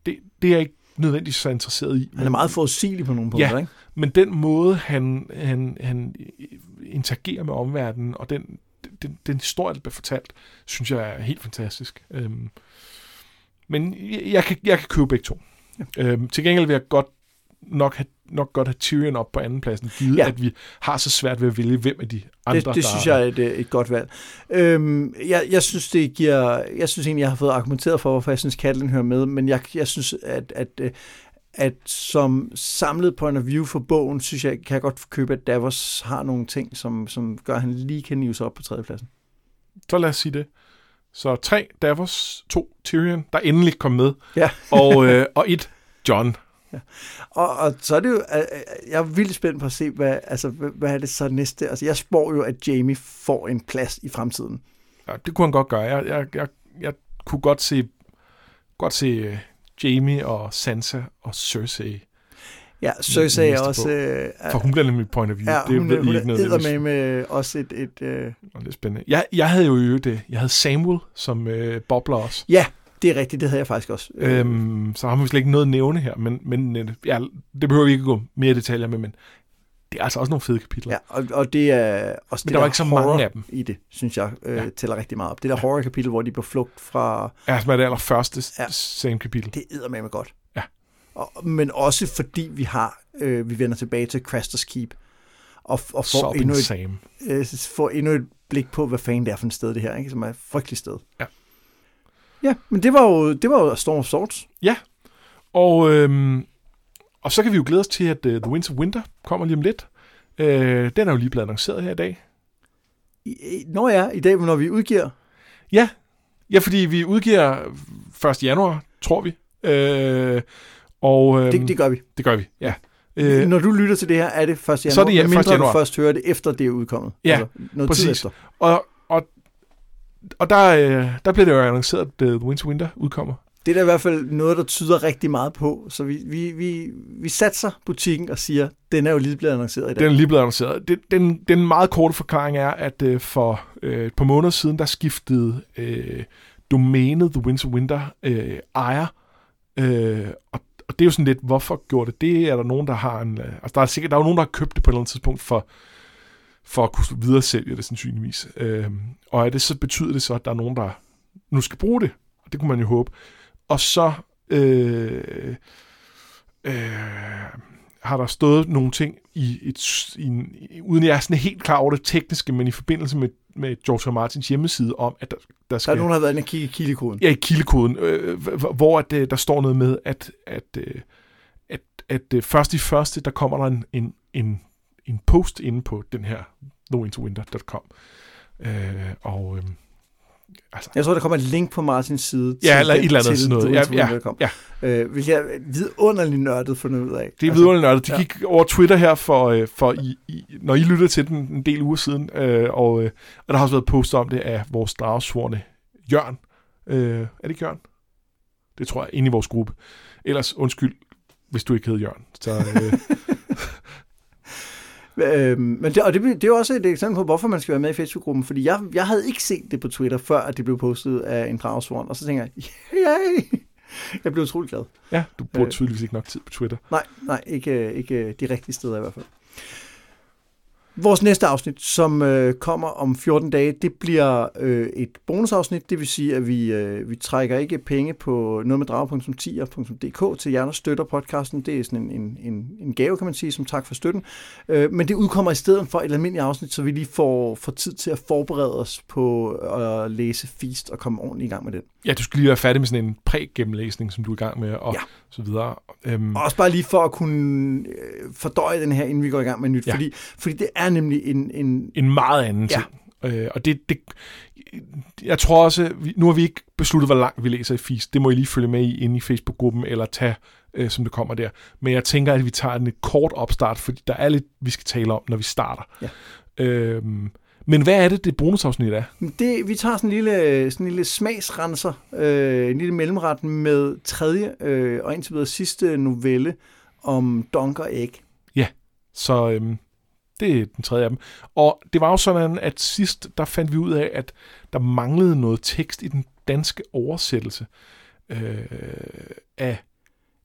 [SPEAKER 2] det, det er jeg ikke nødvendigvis så interesseret i.
[SPEAKER 1] Han er meget forudsigelig på nogle punkter,
[SPEAKER 2] Ja.
[SPEAKER 1] ikke?
[SPEAKER 2] Men den måde, han, han, han interagerer med omverdenen, og den, den, den historie, der bliver fortalt, synes jeg er helt fantastisk. Øhm, men jeg, jeg, kan, jeg kan købe begge to. Ja. Øhm, til gengæld vil jeg godt nok have nok godt have Tyrion op på anden pladsen, givet ja. at vi har så svært ved at vælge, hvem af de andre,
[SPEAKER 1] Det, det synes jeg er et, et godt valg. Øhm, jeg, jeg synes, det giver... Jeg synes egentlig, jeg har fået argumenteret for, hvorfor jeg synes, Catelyn hører med, men jeg, jeg synes, at, at, at som samlet point of view for bogen, synes jeg, kan jeg godt købe, at Davos har nogle ting, som, som gør, at han lige kan nive sig op på tredjepladsen.
[SPEAKER 2] Så lad os sige det. Så tre Davos, to Tyrion, der endelig kom med,
[SPEAKER 1] ja.
[SPEAKER 2] og, øh, og et John.
[SPEAKER 1] Ja. Og, og så er det jo, jeg er vildt spændt på at se, hvad, altså, hvad er det så næste? Altså, jeg spår jo, at Jamie får en plads i fremtiden.
[SPEAKER 2] Ja, det kunne han godt gøre. Jeg, jeg, jeg, jeg kunne godt se, godt se uh, Jamie og Sansa og Cersei.
[SPEAKER 1] Ja, Cersei er også... Uh,
[SPEAKER 2] For hun bliver nemlig point of view.
[SPEAKER 1] Ja, det hun, ved hun, ikke noget. med med også et... et uh...
[SPEAKER 2] Det er spændende. Jeg, jeg havde jo det. Jeg havde Samuel som uh, bobler også.
[SPEAKER 1] Ja, det er rigtigt, det havde jeg faktisk også.
[SPEAKER 2] Øhm, så har vi slet ikke noget at nævne her, men, men øh, ja, det behøver vi ikke gå mere detaljer med, men det er altså også nogle fede kapitler.
[SPEAKER 1] Ja, og, og det er også
[SPEAKER 2] men
[SPEAKER 1] det
[SPEAKER 2] der var ikke så mange af dem.
[SPEAKER 1] i det, synes jeg, øh, ja. tæller rigtig meget op. Det der horror-kapitel, hvor de på flugt fra...
[SPEAKER 2] Ja, som er det allerførste ja, same kapitel.
[SPEAKER 1] Det er med godt.
[SPEAKER 2] Ja.
[SPEAKER 1] Og, men også fordi vi har, øh, vi vender tilbage til Craster's Keep, og, og får, endnu et, øh, får endnu et blik på, hvad fanden det er for et sted, det her, ikke? som er et frygteligt sted.
[SPEAKER 2] Ja.
[SPEAKER 1] Ja, men det var jo, det var jo Storm of Swords.
[SPEAKER 2] Ja, og, øhm, og så kan vi jo glæde os til, at uh, The Winds of Winter kommer lige om lidt. Uh, den er jo lige blevet annonceret her i dag.
[SPEAKER 1] I, nå ja, i dag, når vi udgiver.
[SPEAKER 2] Ja, ja fordi vi udgiver 1. januar, tror vi. Uh, og,
[SPEAKER 1] øhm, det, det gør vi.
[SPEAKER 2] Det gør vi, ja.
[SPEAKER 1] Uh, Når du lytter til det her, er det 1. januar,
[SPEAKER 2] så er det ja, 1. januar.
[SPEAKER 1] du først hører det, efter det er udkommet.
[SPEAKER 2] Ja, altså, noget præcis. Tid efter. Og, og der, øh, der blev det jo annonceret, at The Winter Winter udkommer.
[SPEAKER 1] Det er da i hvert fald noget, der tyder rigtig meget på. Så vi, vi, vi, vi satser butikken og siger, den er jo lige blevet annonceret i dag.
[SPEAKER 2] Den er lige blevet annonceret. Den, den, den meget korte forklaring er, at uh, for uh, et par måneder siden, der skiftede uh, domænet The Winter Winter uh, ejer. Uh, og, og det er jo sådan lidt, hvorfor gjorde det det? Er der nogen, der har en... Uh, altså, der er sikkert der er jo nogen, der har købt det på et eller andet tidspunkt for for at kunne videre sælge det sandsynligvis. Øh, og er det så betyder det så, at der er nogen, der nu skal bruge det. Det kunne man jo håbe. Og så øh, øh, har der stået nogle ting i et, i en, uden jeg er sådan helt klar over det tekniske, men i forbindelse med, med George R. Martins hjemmeside om, at der, der skal...
[SPEAKER 1] Der er nogen, der har været inde og kigge i kildekoden.
[SPEAKER 2] Ja, i kildekoden, øh, hvor at, øh, der står noget med, at, at, øh, at, at, at først i første, der kommer der en, en, en en post inde på den her nointerwinter.com. Øh, og øh,
[SPEAKER 1] altså, jeg tror, der kommer et link på Martins side
[SPEAKER 2] ja, eller et eller andet sådan noget. Ja, ja, ja.
[SPEAKER 1] Øh, vil jeg vidunderligt nørdet fundet ud af.
[SPEAKER 2] Det er altså, vidunderligt nørdet. De ja. gik over Twitter her, for, øh, for i, i, når I lyttede til den en del uger siden, øh, og, øh, og der har også været post om det af vores dragsvorne Jørgen. Øh, er det ikke Jørgen? Det tror jeg, inde i vores gruppe. Ellers undskyld, hvis du ikke hed Jørgen. Så, øh,
[SPEAKER 1] Øh, men det, og det, det er jo også et eksempel på, hvorfor man skal være med i Facebook-gruppen, fordi jeg, jeg havde ikke set det på Twitter, før at det blev postet af en dragsvorn, og så tænker jeg, yay! Jeg blev utrolig glad.
[SPEAKER 2] Ja, du bruger øh, tydeligvis ikke nok tid på Twitter.
[SPEAKER 1] Nej, nej, ikke, ikke de rigtige steder i hvert fald. Vores næste afsnit, som øh, kommer om 14 dage, det bliver øh, et bonusafsnit. Det vil sige, at vi, øh, vi trækker ikke penge på noget med drag.10.dk til jer, der støtter podcasten. Det er sådan en, en, en, en gave, kan man sige, som tak for støtten. Øh, men det udkommer i stedet for et almindeligt afsnit, så vi lige får, får tid til at forberede os på at læse Feast og komme ordentligt i gang med det.
[SPEAKER 2] Ja, du skal lige være færdig med sådan en præ-gennemlæsning, som du er i gang med, og ja. så videre.
[SPEAKER 1] Øhm. Også bare lige for at kunne øh, fordøje den her, inden vi går i gang med nyt, ja. fordi, fordi det er nemlig en... En,
[SPEAKER 2] en meget anden ja. ting. Øh, og det, det, jeg tror også, nu har vi ikke besluttet, hvor langt vi læser i FIS. Det må I lige følge med i inde i Facebook-gruppen, eller tage, øh, som det kommer der. Men jeg tænker, at vi tager en kort opstart, fordi der er lidt, vi skal tale om, når vi starter. Ja. Øhm, men hvad er det, det bonusafsnit er?
[SPEAKER 1] Det, vi tager sådan en lille, sådan en lille smagsrenser, øh, en lille mellemret med tredje øh, og indtil videre sidste novelle om Donk og Æg.
[SPEAKER 2] Ja, så øh, det er den tredje af dem. Og det var jo sådan, at sidst der fandt vi ud af, at der manglede noget tekst i den danske oversættelse øh, af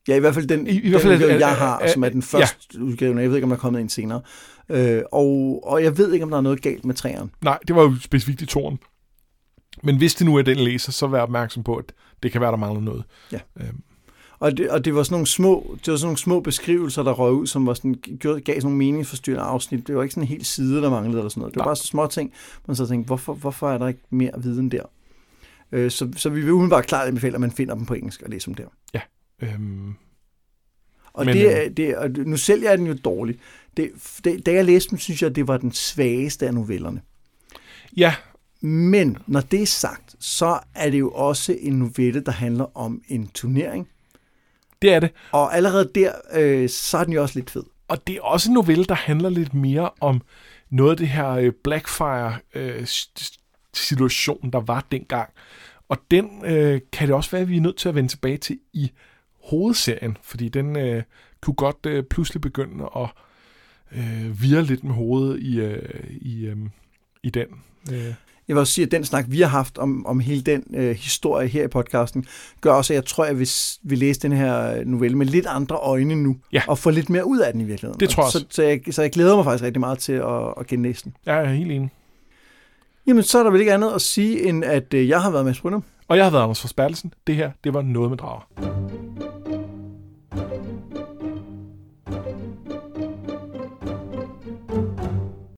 [SPEAKER 1] Ja, i hvert fald den,
[SPEAKER 2] I- i
[SPEAKER 1] den
[SPEAKER 2] hvert fald,
[SPEAKER 1] udgave,
[SPEAKER 2] øh,
[SPEAKER 1] jeg har,
[SPEAKER 2] øh,
[SPEAKER 1] som er den
[SPEAKER 2] ja.
[SPEAKER 1] første udgave. Jeg ved ikke, om der er kommet en senere. Øh, og, og jeg ved ikke, om der er noget galt med træerne.
[SPEAKER 2] Nej, det var jo specifikt i toren. Men hvis det nu er den læser, så vær opmærksom på, at det kan være, der mangler noget.
[SPEAKER 1] Ja.
[SPEAKER 2] Øhm,
[SPEAKER 1] Og det, og det var sådan nogle små, det var sådan nogle små beskrivelser, der røg ud, som var sådan, gav sådan nogle meningsforstyrrende afsnit. Det var ikke sådan en hel side, der manglede eller sådan noget. Det var
[SPEAKER 2] Nej.
[SPEAKER 1] bare så små ting, man så tænkte, hvorfor, hvorfor er der ikke mere viden der? Øh, så, så vi vil umiddelbart klart anbefale, at man finder dem på engelsk og læser dem der.
[SPEAKER 2] øhm,
[SPEAKER 1] Og,
[SPEAKER 2] Men,
[SPEAKER 1] det,
[SPEAKER 2] øh,
[SPEAKER 1] det, og nu selv jeg er den jo dårlig. Det, det, da jeg læste dem, synes jeg, det var den svageste af novellerne.
[SPEAKER 2] ja,
[SPEAKER 1] Men når det er sagt, så er det jo også en novelle, der handler om en turnering.
[SPEAKER 2] det er det.
[SPEAKER 1] Og allerede der, øh, så er den jo også lidt fed.
[SPEAKER 2] Og det er også en novelle, der handler lidt mere om noget af det her øh, Blackfire-situation, der var dengang. Og den øh, kan det også være, at vi er nødt til at vende tilbage til i hovedserien, fordi den øh, kunne godt øh, pludselig begynde at øh, vire lidt med hovedet i, øh, i, øh, i den. Øh.
[SPEAKER 1] Jeg vil også sige, at den snak, vi har haft om, om hele den øh, historie her i podcasten, gør også, at jeg tror, at jeg vil, vil læse den her novelle med lidt andre øjne nu,
[SPEAKER 2] Ja.
[SPEAKER 1] og få lidt mere ud af den i virkeligheden.
[SPEAKER 2] Det tror jeg
[SPEAKER 1] så, så, jeg, så jeg glæder mig faktisk rigtig meget til at, at genlæse den.
[SPEAKER 2] Jeg er helt enig.
[SPEAKER 1] Jamen, så er der vel ikke andet at sige, end at øh, jeg har været med Brynum.
[SPEAKER 2] Og jeg har været Anders Forsbergelsen. Det her, det var noget med drager.